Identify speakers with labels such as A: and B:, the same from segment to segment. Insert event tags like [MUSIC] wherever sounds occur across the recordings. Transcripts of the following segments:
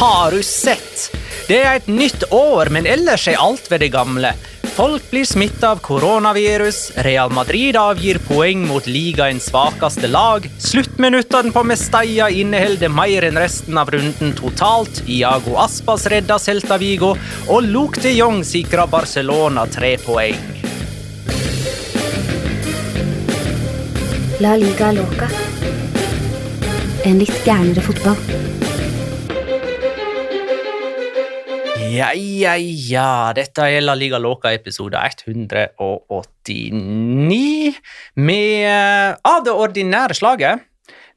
A: Har du sett? Det er et nytt år, men ellers er alt ved det gamle. Folk blir smitta av koronavirus, Real Madrid avgir poeng mot ligaens svakeste lag, sluttminuttene på Mestalla inneholder mer enn resten av runden totalt, Iago Aspas redda Celta Vigo, og Luke de Jong sikra Barcelona tre poeng.
B: La liga loca. En litt gærnere fotball.
A: Ja, ja, ja. Dette er La Liga Loca episode 189 med Av det ordinære slaget.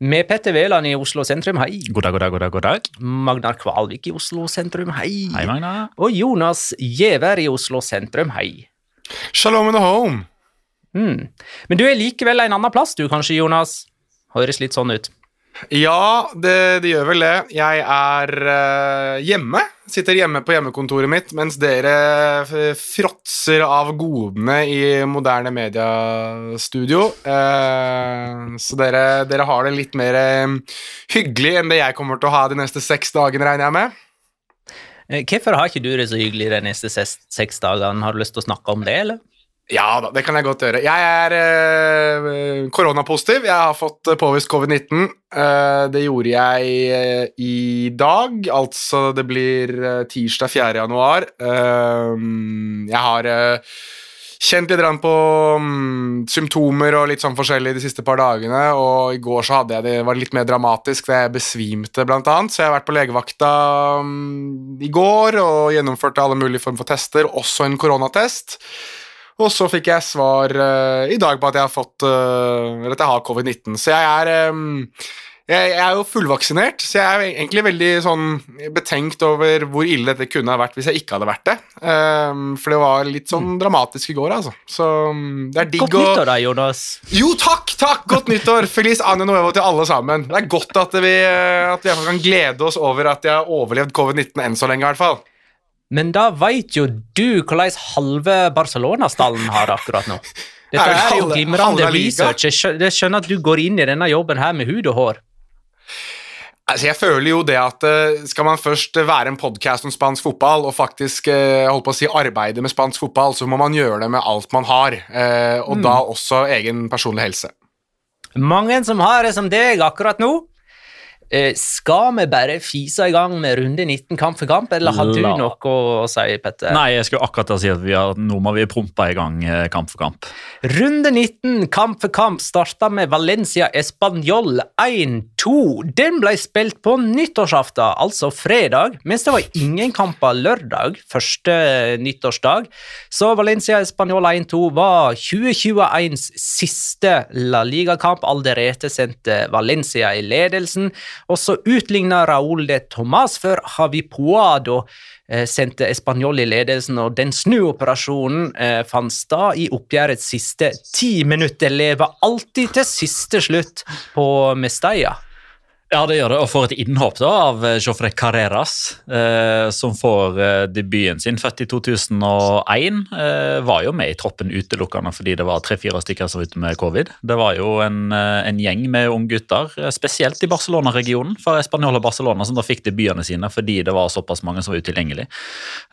A: Med Petter Veland i Oslo sentrum, hei.
C: God dag, god dag, god dag. god dag.
A: Magnar Kvalvik i Oslo sentrum, hei.
C: Hei, Magnar.
A: Og Jonas Giæver i Oslo sentrum, hei.
D: Shalom in the home!
A: Mm. Men du er likevel en annen plass, du kanskje, Jonas? Høres litt sånn ut.
E: Ja, det, det gjør vel det. Jeg er uh, hjemme. Sitter hjemme på hjemmekontoret mitt mens dere fråtser av godene i moderne mediastudio. Uh, så dere, dere har det litt mer uh, hyggelig enn det jeg kommer til å ha de neste seks dagene, regner jeg med.
A: Eh, Hvorfor har ikke du det så hyggelig de neste ses- seks dagene? Har du lyst til å snakke om det, eller?
E: Ja da, det kan jeg godt gjøre. Jeg er eh, koronapositiv. Jeg har fått eh, påvist covid-19. Uh, det gjorde jeg uh, i dag, altså det blir uh, tirsdag 4. januar. Jeg har kjent litt på um, symptomer og litt sånn forskjellig de siste par dagene, og i går så hadde jeg det var litt mer dramatisk, da jeg besvimte blant annet, så jeg har vært på legevakta um, i går og gjennomførte alle mulige former for tester, også en koronatest. Og så fikk jeg svar uh, i dag på at jeg har fått uh, Eller at jeg har covid-19. Så jeg er um, jeg, jeg er jo fullvaksinert, så jeg er egentlig veldig sånn betenkt over hvor ille dette kunne ha vært hvis jeg ikke hadde vært det. Um, for det var litt sånn dramatisk i går, altså. Så mm, det er digg
A: Godt nyttår, da, Jonas.
E: Jo, takk! takk, Godt nyttår! Feliz año nuevo til alle sammen. Det er godt at vi, at vi kan glede oss over at jeg har overlevd covid-19 enn så lenge, i hvert fall.
A: Men da veit jo du hvordan halve Barcelona-stallen har det akkurat nå. Dette
E: Er
A: jo glimrende research. Jeg skjønner at du går inn i denne jobben her med hud og hår.
E: Altså, jeg føler jo det at eh, skal man først være en podkast om spansk fotball og faktisk eh, holdt på å si arbeide med spansk fotball, så må man gjøre det med alt man har, og og da også egen personlig helse.
A: Mange som har det som deg akkurat nå. Eh, skal vi bare fise i gang med runde 19 kamp for kamp, eller har du noe å si, Petter?
C: Nei, jeg skulle akkurat si at vi har, nå må vi prompe i gang eh, kamp for kamp.
A: Runde 19, kamp for kamp, starta med Valencia Español 1-2. Den ble spilt på nyttårsaften, altså fredag, mens det var ingen kamper lørdag, første nyttårsdag. Så Valencia Español 1-2 var 2021s siste La Liga-kamp. Alderete sendte Valencia i ledelsen, og så utligna Raúl de Tomàs før Javi Puado eh, sendte Español i ledelsen, og den snuoperasjonen eh, fant sted i oppgjørets siste ti minutter. Lever alltid til siste slutt på Mestalla.
C: Ja, det gjør det, og får et innhopp da av Jofre Carreras, eh, som får eh, debuten sin, født i 2001. Eh, var jo med i troppen utelukkende fordi det var tre-fire stykker som var ute med covid. Det var jo en, eh, en gjeng med unggutter, eh, spesielt i Barcelona-regionen, for Español og Barcelona, som da fikk debutene sine fordi det var såpass mange som var utilgjengelig.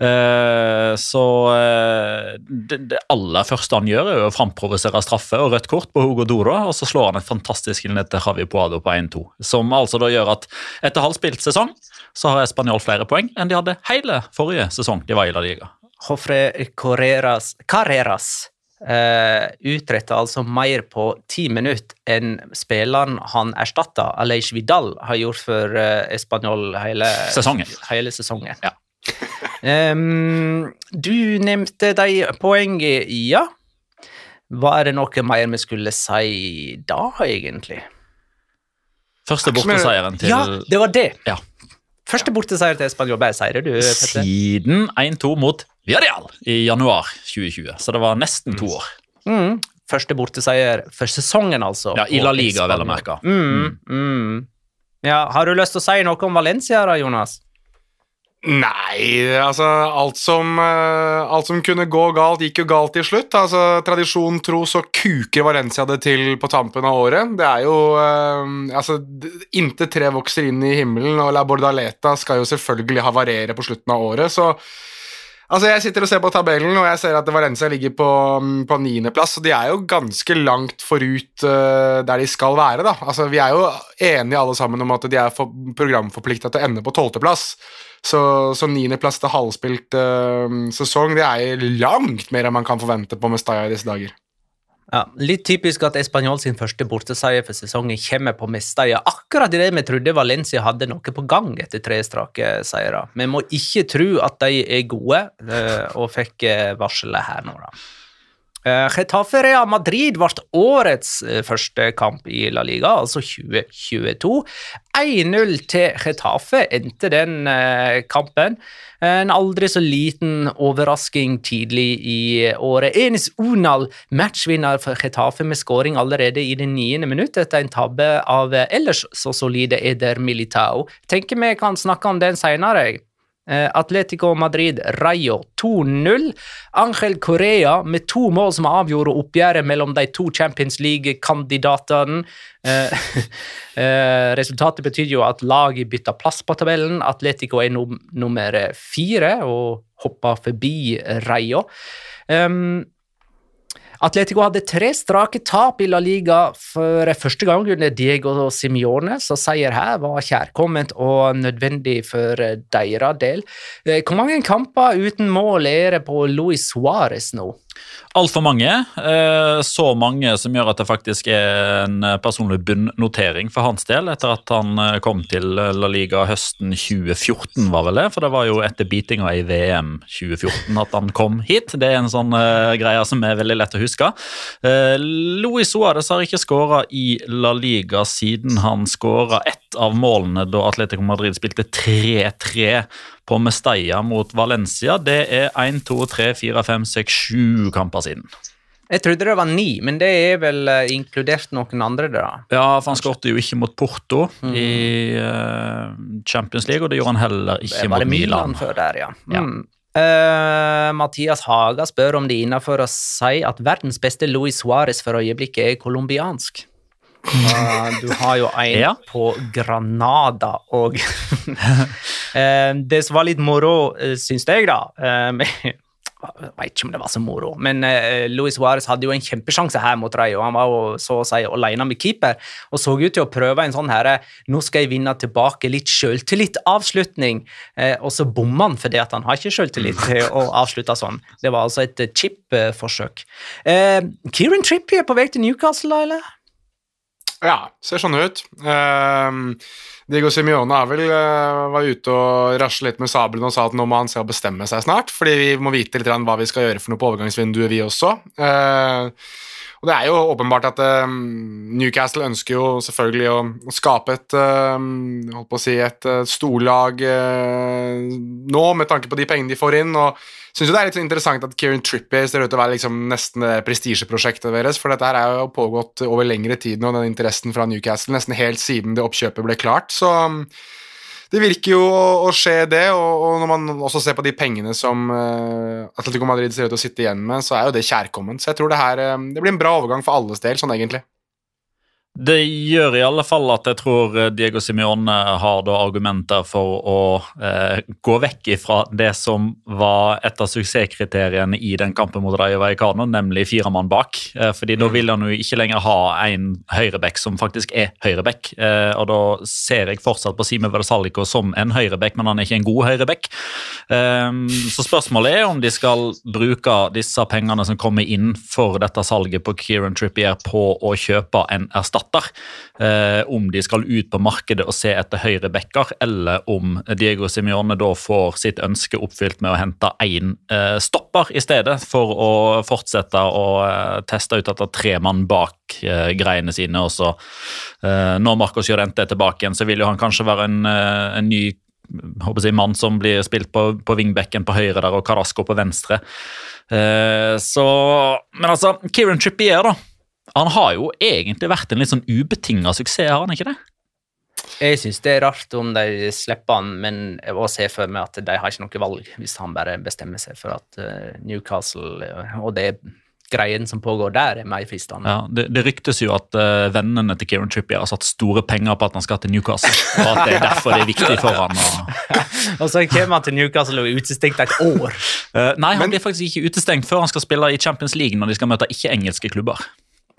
C: Eh, så eh, det, det aller første han gjør, er jo å framprovosere straffe og rødt kort på Hugo Doro, og så slår han et fantastisk innlegg til Javi Puado på 1-2, som altså da gjør at etter halvspilt sesong så har Español flere poeng enn de hadde hele forrige sesong de var i La Liga.
A: Jofre Carreras, Carreras eh, utretta altså mer på ti minutter enn spilleren han erstatta, Aleix Vidal, har gjort for eh, Español hele
C: Sesongen.
A: Hele sesongen.
C: Ja. [LAUGHS]
A: um, du nevnte de poengene, ja. Var det noe mer vi skulle si da, egentlig?
C: Første borteseieren til
A: Ja, det var det!
C: Ja.
A: Første borteseier til Español. Bare sier det, du, Petter.
C: siden 1-2 mot Villarreal i januar 2020, så det var nesten to år.
A: Mm. Første borteseier for sesongen, altså.
C: Ja, I La Liga, vel å merke.
A: Mm, mm. Ja, har du lyst til å si noe om Valencia, da, Jonas?
E: Nei, altså alt som, eh, alt som kunne gå galt, gikk jo galt til slutt. Altså, Tradisjon tro så kuker Valencia det til på tampen av året. Det er jo eh, altså, Intet tre vokser inn i himmelen, og La Bordaleta skal jo selvfølgelig havarere på slutten av året, så Altså, Jeg sitter og ser på tabellen, og jeg ser at Valencia ligger på, mm, på niendeplass. Og de er jo ganske langt forut uh, der de skal være. da. Altså, Vi er jo enige alle sammen om at de er for, programforplikta til å ende på tolvteplass. Så, så niendeplass til halvspilt uh, sesong, det er langt mer enn man kan forvente på Mestalla i disse dager.
A: Ja, Litt typisk at Español sin første borteseier for sesongen kommer på Mestalla. Akkurat idet vi trodde Valencia hadde noe på gang etter tre strake seire. Vi må ikke tro at de er gode, eh, og fikk eh, varselet her nå, da. Eh, Getafe Real Madrid ble årets eh, første kamp i La Liga, altså 2022. 1-0 til Getafe endte den eh, kampen. En aldri så liten overrasking tidlig i året. Enis Unal, matchvinner for Getafe med skåring allerede i det niende minutt etter en tabbe av ellers så solide Eder Militao. Tenker vi kan snakke om den seinere. Eh, Atletico Madrid Rayo 2-0. Angel Correa med to mål som avgjorde oppgjøret mellom de to Champions League-kandidatene. Eh, [LAUGHS] eh, resultatet betyr jo at laget bytta plass på tabellen. Atletico er num nummer fire og hoppa forbi Rayo. Um, Atletico hadde tre strake tap i La Liga for første gang under Diego Simione, så seier her var kjærkomment og nødvendig for deres del. Eh, Hvor mange kamper uten mål er det på Luis Suárez nå?
C: Altfor mange. eh, Så mange som gjør at det faktisk er en personlig bunnnotering for hans del, etter at han eh, kom til La Liga høsten 2014, var vel det? For det var jo etter beatinga i VM 2014 at han kom hit. Det er en sånn eh, greie som er veldig lett å huske. Luis Suárez har ikke skåra i La Liga siden han skåra ett av målene da Atletico Madrid spilte 3-3 på Mestalla mot Valencia. Det er 1, 2, 3, 4, 5, 6, 7 kamper siden.
A: Jeg trodde det var ni, men det er vel eh, inkludert noen andre, da.
C: Ja, for han skårte jo ikke mot Porto i eh, Champions League, og det gjorde han heller ikke mot
A: det
C: Milan.
A: Milan før der, ja.
C: Ja.
A: Mm. Eh, Mathias Haga spør om det er innafor å si at verdens beste Luis Suárez for øyeblikket er colombiansk. Uh, du har jo en
C: Ja.
A: på Granada og [LAUGHS] Eh, Det som var litt moro, uh, syns jeg, da, eh, jeg vet ikke om det var så moro, men uh, Luis Suárez hadde jo en kjempesjanse her mot Rayo. Han var jo så å si alene med keeper og så ut til å prøve en sånn her nå skal jeg vinne tilbake litt sjøltillit-avslutning, og så bommer han fordi at han har ikke sjøltillit til å avslutte sånn. Det var altså et chip-forsøk. Kieran Trippier på vei til Newcastle, eller?
E: Ja, ser sånn ut. Uh, Diego Simione er vel, uh, var ute og rasle litt med sabelen og sa at nå må han se å bestemme seg snart, fordi vi må vite litt hva vi skal gjøre for noe på overgangsvinduet, vi også. Uh, og Det er jo åpenbart at um, Newcastle ønsker jo selvfølgelig å, å skape et um, holdt på å si et uh, storlag uh, nå, med tanke på de pengene de får inn. og Syns det er litt interessant at Kieran Trippier ser ut til å være liksom nesten det prestisjeprosjektet deres, for dette her er jo pågått over lengre tid nå, den interessen fra Newcastle, nesten helt siden det oppkjøpet ble klart. så um, det virker jo å skje, det, og, og, når man også ser på de pengene som uh, Atletico Madrid ser ut til å sitte igjen med, så er jo det kjærkomment. Så jeg tror det her uh, det blir en bra overgang for alles del, sånn egentlig.
C: Det gjør i alle fall at jeg tror eh, Diego Simione har da argumenter for å eh, gå vekk fra det som var et av suksesskriteriene i den kampen mot Rayo Vallecano, nemlig fire mann bak. Eh, fordi da mm. vil han jo ikke lenger ha en høyrebekk som faktisk er høyrebekk. Eh, og da ser jeg fortsatt på Sime Versallico som en høyrebekk, men han er ikke en god høyrebekk. Eh, så spørsmålet er om de skal bruke disse pengene som kommer inn for dette salget på Kieran Trippier på å kjøpe en erstatter erstatter. Eh, om de skal ut på markedet og se etter høyre backer, eller om Diego Simione da får sitt ønske oppfylt med å hente én eh, stopper i stedet, for å fortsette å eh, teste ut dette tre mann bak eh, greiene sine. og så eh, Når Marcos Llorente er tilbake igjen, så vil jo han kanskje være en, eh, en ny håper jeg, mann som blir spilt på, på wingbacken på høyre der, og Carasco på venstre. Eh, så Men altså, Kieran Trippier, da. Han har jo egentlig vært en litt sånn ubetinga suksess, har han ikke det?
A: Jeg syns det er rart om de slipper han, men jeg ser se for meg at de har ikke noe valg hvis han bare bestemmer seg for at uh, Newcastle og det greien som pågår der, er mer fristende.
C: Ja, det, det, ryktes jo at uh, vennene til Kieran Trippier har satt store penger på at han skal til Newcastle, og at det er derfor det er viktig for han. Og, [LAUGHS]
A: og så kommer han til Newcastle og er utestengt et år.
C: Uh, nei, han blir faktisk ikke utestengt før han skal spille i Champions League når de skal møte ikke-engelske klubber.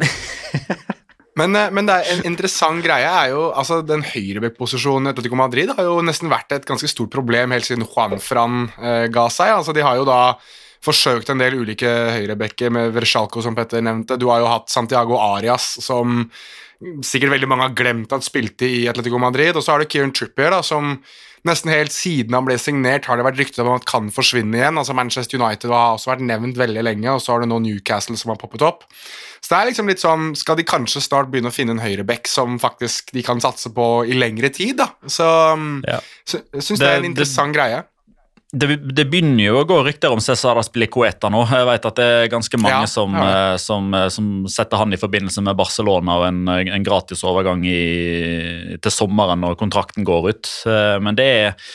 C: [LAUGHS]
E: men, eh, men, en interessant greie er jo altså Den høyrebekkposisjonen Atletico Madrid har jo nesten vært et ganske stort problem helt siden Juan Fran eh, ga seg. altså De har jo da forsøkt en del ulike høyrebekker med Versalco, som Petter nevnte. Du har jo hatt Santiago Arias, som sikkert veldig mange har glemt at spilte i Atletico Madrid. Og så har du Kieran Trippier, da, som nesten helt siden han ble signert, har det vært rykter om at kan forsvinne igjen. altså Manchester United har også vært nevnt veldig lenge, og så har du nå Newcastle som har poppet opp. Så det er liksom litt sånn Skal de kanskje snart begynne å finne en høyreback som faktisk de kan satse på i lengre tid, da? Så, um, ja. jeg syns det, det, er en interessant det, greie.
C: Det, det, begynner jo å gå rykter om Cesar Aspilicueta nå. Jeg vet at det er ganske mange ja, som, ja. Eh, som, eh, som, setter han i forbindelse med Barcelona og en, en gratis overgang i, til sommeren når kontrakten går ut. Eh, men det er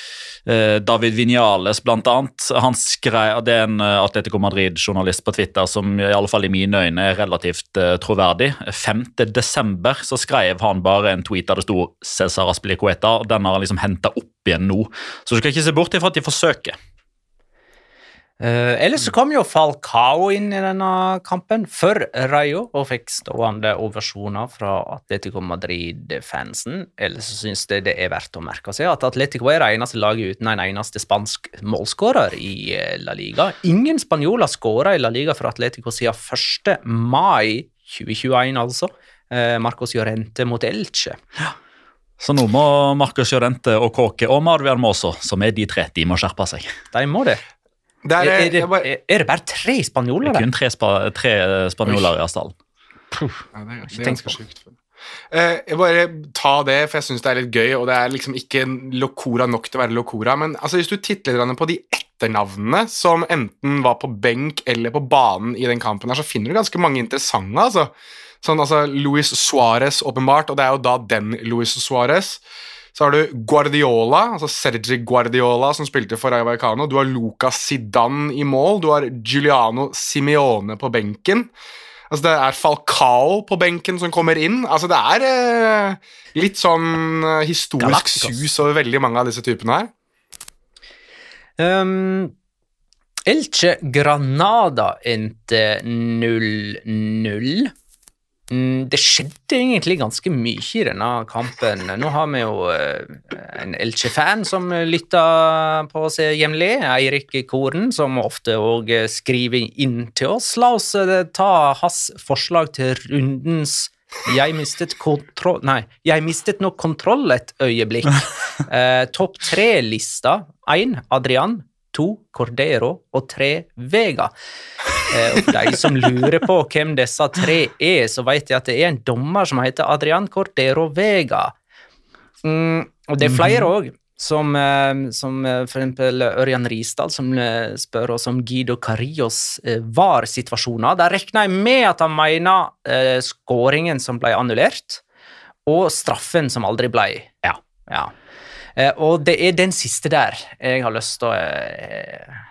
C: David Vinales, blant annet. Han skrev, det er en eh, Atletico Madrid-journalist på Twitter som i alle fall i mine øyne er relativt uh, troverdig. 5.12. så skrev han bare en tweet der det sto Cæsar Aspilicueta. Den har han liksom henta opp igjen nå. Så du skal ikke se bort ifra at de forsøker.
A: Uh, ellers så kom jo Falcao inn i denne kampen for Rayo og fikk stående ovasjoner fra Atletico Madrid-fansen. Ellers så syns jeg det er verdt å merke seg at Atletico er det eneste laget uten en eneste spansk målskårer i eh, La Liga. Ingen spanjoler skåra i La Liga for Atletico siden 1. mai 2021, altså. Uh, Marcos Llorente mot Elche. Ja.
C: Så nå må Marcos Llorente og Kåke og Marvian Moso, som er de tre, de må skjerpe seg.
A: De må det.
E: Der,
A: er, er, det, bare, er, det, bare tre spanjoler
C: der? Kun tre, spa, tre spanjoler i Asdalen.
E: Ja, det, er, det er ganske sjukt. Uh, jeg bare ta det, for jeg syns det er litt gøy, og det er liksom ikke Locora nok til å være Locora. Men altså, hvis du titter litt på de etternavnene som enten var på benk eller på banen i den kampen, her, så finner du ganske mange interessante. altså. Sånn, altså Luis Suárez, åpenbart, og det er jo da den Luis Suárez. Så har du Guardiola, altså Sergi Guardiola, som spilte for Rayo Du har Lucas Zidane i mål. Du har Giuliano Simione på benken. Altså Det er Falcao på benken som kommer inn. Altså Det er eh, litt sånn eh, historisk sus over veldig mange av disse typene her.
A: Um, Elche Granada endte 0-0. Mm, Det skjedde egentlig ganske mye i denne kampen. Nå har vi jo eh, en Elche-fan som lytter på oss jevnlig, Eirik Koren, som ofte òg skriver inn til oss. La oss eh, ta hans forslag til rundens jeg mistet kontroll Nei, jeg mistet nok kontroll et øyeblikk. [LAUGHS] Eh, Topp tre-lista. Én Adrian, to Cordero og tre Vega. Eh, og de som lurer på hvem disse tre er, så vet jeg at det er en dommer som heter Adrian Cordero Vega. Mm, og det er flere òg, som, eh, som eh, eksempel Ørjan Risdal, som eh, spør oss om Guido Carillos VAR-situasjoner. Der regner jeg med at han mener eh, skåringen som ble annullert, og straffen som aldri ble. Ja. ja. Eh, og det er den siste der jeg har lyst til å eh,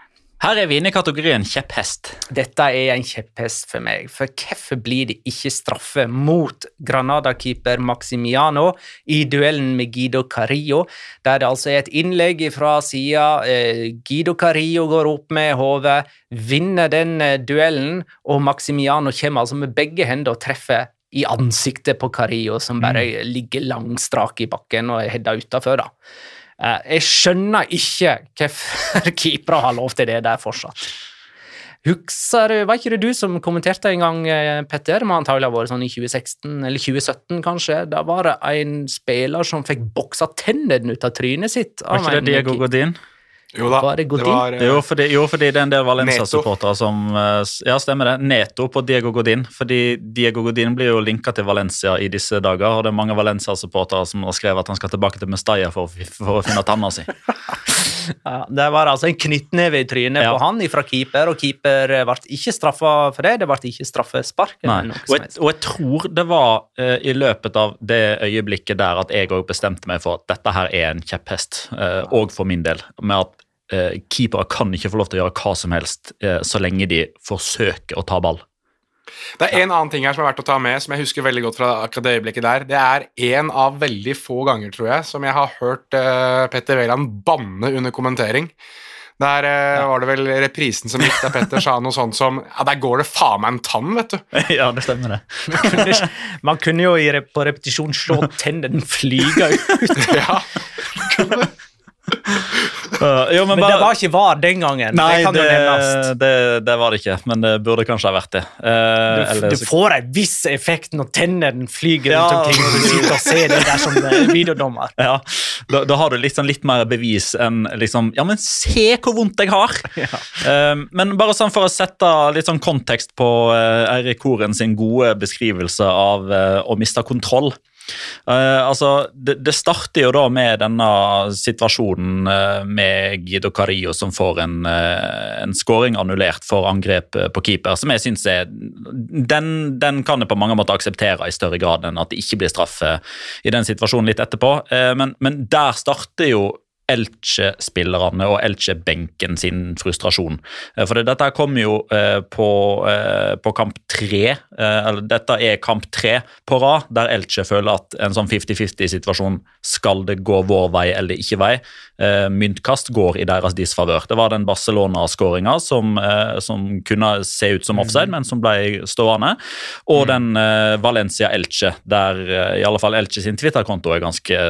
C: Her er vi inne i kategorien kjepphest.
A: Dette er en kjepphest for meg, for hvorfor blir det ikke straffe mot Granada-keeper Maximiano i duellen med Guido Carillo, der det altså er et innlegg fra sida, eh, Guido Carillo går opp med hodet, vinner den duellen, og Maximiano kommer altså med begge hender og treffer i ansiktet på Carillo, som bare ligger langstrak i bakken og er hedda utafor, da. Eh, Jeg skjønner ikke hvorfor [LAUGHS] keepere har lov til det der fortsatt. Husker, Var ikke det du som kommenterte en gang, eh, Petter? Må antagelig ha vært sånn i 2016 eller 2017, kanskje. Da var det en spiller som fikk boksa tennene ut av trynet sitt.
C: Var ikke det Diego. Godin?
E: Jo da.
A: Var det Godin?
E: var, uh,
C: Jo fordi, jo, fordi det er en del Valencia-supportere som eh, Ja, stemmer det. Neto på Diego Godin. Fordi Diego Godin blir jo linka til Valencia i disse dager, og det er mange Valencia-supportere som har skrevet at han skal tilbake til Mestalla for, for å finne tanna si. [LAUGHS]
A: Ja, det var altså en knyttneve i trynet
C: Ja.
A: på han fra keeper, og keeper eh, ble ikke straffa for det. Det ble ikke straffespark.
C: Og jeg, og jeg tror det var uh, i løpet av det øyeblikket der at jeg òg bestemte meg for at dette her er en kjepphest, òg for min del. Med at uh, keepere kan ikke få lov til å gjøre hva som helst eh, så lenge de forsøker å ta ball.
E: Det er en annen ting her som er verdt å ta med, som jeg husker veldig godt fra akkurat det øyeblikket der. Det er en av veldig få ganger, tror jeg, som jeg har hørt uh, Petter Wæland banne under kommentering. Der uh, var det vel reprisen som gikk, der Petter sa noe sånt som Ja, der går det faen meg en tann, vet du. [LAUGHS]
C: ja, det stemmer det.
A: Man kunne kunne jo på repetisjon se tennene flyge ut. [LAUGHS]
E: Ja. [LAUGHS]
C: Uh, jo, men
A: Men
C: bare-
A: det var ikke VAR den gangen.
C: Nei,
A: det
C: det, det, det var det ikke, men det burde kanskje ha vært det. Uh,
A: Du,
C: eller
A: du får en viss effekt når tennene flyger
C: Ja.
A: rundt omkring, og du sitter og ser det der som eh, videodommer. [LAUGHS]
C: ja, da, da har du liksom litt mer bevis enn liksom Ja, men se hvor vondt jeg har! [LAUGHS] Eh, men bare sånn for å sette litt sånn kontekst på uh, Eirik Koren sin gode beskrivelse av å miste kontroll. Eh, altså, det, det starter jo da med denne situasjonen uh, med Guido Carillo som får en, uh, en scoring annullert for angrep på keeper, som jeg syns er den, den kan jeg på mange måter akseptere i større grad enn at det ikke blir straffe i den situasjonen litt etterpå. Men, men der starter jo Elche-spillerne og Elche-benken sin frustrasjon. Eh, For dette kommer jo eh, på, eh, på kamp tre, eller dette er kamp tre på rad, der Elche føler at en sånn 50-50-situasjon skal det gå vår vei eller ikke vei. Myntkast går i deres disfavør. Det var den Barcelona-skåringa som, som kunne se ut som offside, men som ble stående. Og den eh, Valencia-Elche, der i alle fall Elche sin Twitter-konto er ganske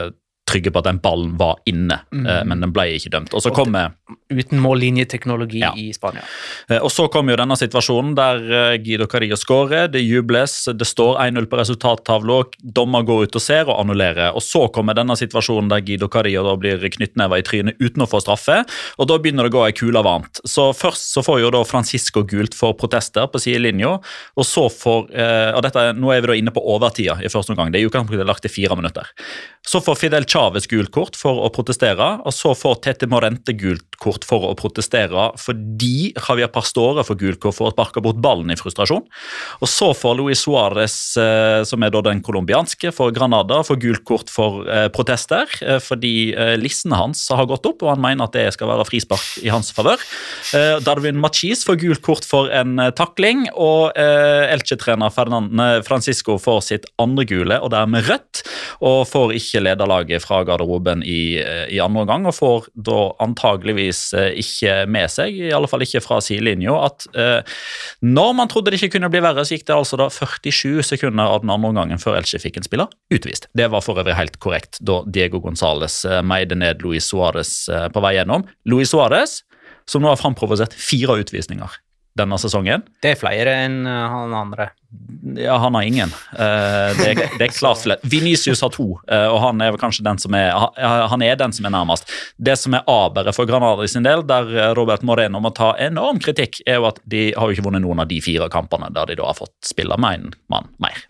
C: trygge på at den ballen var inne, mm. men den ble ikke dømt. Og så kommer
A: Uten mållinjeteknologi
C: Ja.
A: i Spania.
C: Eh, Og så kom jo denne situasjonen der eh, Guido Carillo skårer, det jubles, det står 1-0 på resultattavla, dommer går ut og ser og annullerer. Og så kommer denne situasjonen der Guido Carillo da blir knyttneva i trynet uten å få straffe, og da begynner det å gå ei kule varmt. Så først så får jo da Francisco gult for protester på sidelinja, og så får eh, og dette, Nå er vi da inne på overtida i første omgang, det er jo kanskje lagt til fire minutter. Så får Fidel Chávez gult kort for å protestere, og så får Tete Morente gult kort for å protestere fordi Javier Pastore får gult kort for å sparke bort ballen i frustrasjon. Og så får Luis Suárez, eh, som er da den colombianske for Granada, får gult kort for eh, protester eh, fordi listen hans har gått opp, og han mener at det skal være frispark i hans favør. Darwin Machis får gult kort for en takling, og Elche-trener Francisco får sitt andre gule, og dermed rødt, og får ikke lederlaget fra garderoben i, eh, i andre omgang, og får da antageligvis eh, ikke med seg, i alle fall ikke fra sidelinja, at eh, når man trodde det ikke kunne bli verre, så gikk det altså da 47 sekunder av den andre omgangen før Elche fikk en spiller utvist. Det var for øvrig helt korrekt da Diego Gonzales eh, meide ned Luis Suárez på vei gjennom. Luis Suárez, som nå har framprovosert fire utvisninger denne sesongen.
A: Det er flere enn eh, han andre.
C: Ja, han har ingen. Eh, det, er, det er klart flere. Vinicius har to, eh, og han er kanskje den som er han er den som er nærmest. Det som er aberet for Granada i sin del, der Robert Moreno må ta enorm kritikk, er jo at de har jo ikke vunnet noen av de fire kampene der de da har fått spille med en mann mer.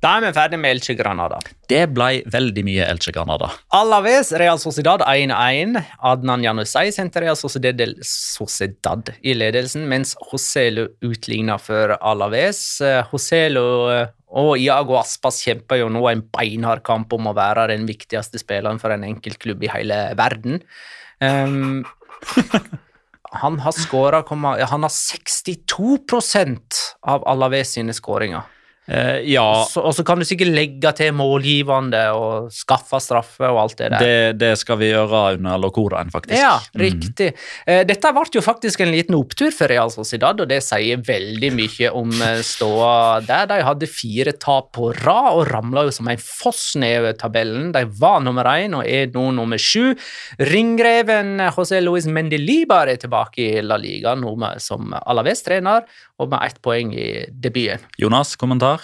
A: Da er vi ferdig med Elche Granada.
C: Det ble veldig mye Elche Granada.
A: Alaves Real Sociedad 1-1. Adnan Janusay sendte Real Sociedad, Sociedad i ledelsen, mens Joselo utligna for Alaves. Eh, Joselo eh, og Iago Aspas kjemper jo nå en beinhard kamp om å være den viktigste spilleren for en enkeltklubb i hele verden. Um, han har skåra Han har 62% av Alaves sine skåringer.
C: Eh, ja,
A: Og så- kan du sikkert legge til målgivende og skaffe straffe og alt det der.
C: det, det skal vi gjøre under Locoraen, faktisk.
A: Ja,
C: Mm.
A: riktig. Eh, Dette ble jo faktisk en liten opptur for Real Sociedad, og det sier veldig mye om eh, ståa der. De hadde fire tap på rad og ramla jo som en foss nedover tabellen. De var nummer én og er nå nummer sju. Ringreven José Luis Mendelibar er tilbake i La Liga, nå som Alaves-trener, og med ett poeng i debuten.
C: Jonas, kommentar?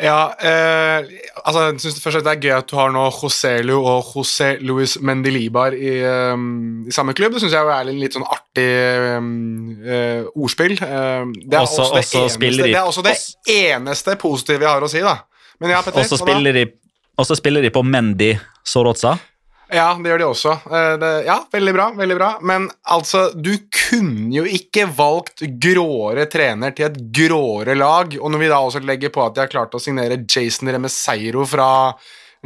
E: Ja, eh, altså, jeg synes først at det er gøy at du har nå José Lu og José Luis Mendelibar i, um, i samme klubb. Det syns jeg er en litt sånn artig eh, ordspill. Eh, det, er
C: Også-
E: også det,
C: også
E: eneste,
C: de-
E: det er også det eneste positive jeg har å si, da. Men ja, Petter,
C: Og så spiller, de- spiller de på Mendy Soroza.
E: Ja, det gjør de også. Eh, det, ja, veldig bra, veldig bra. Men altså, du kunne jo ikke valgt gråere trener til et gråere lag. Og når vi da også legger på at de har klart å signere Jason Remeseiro fra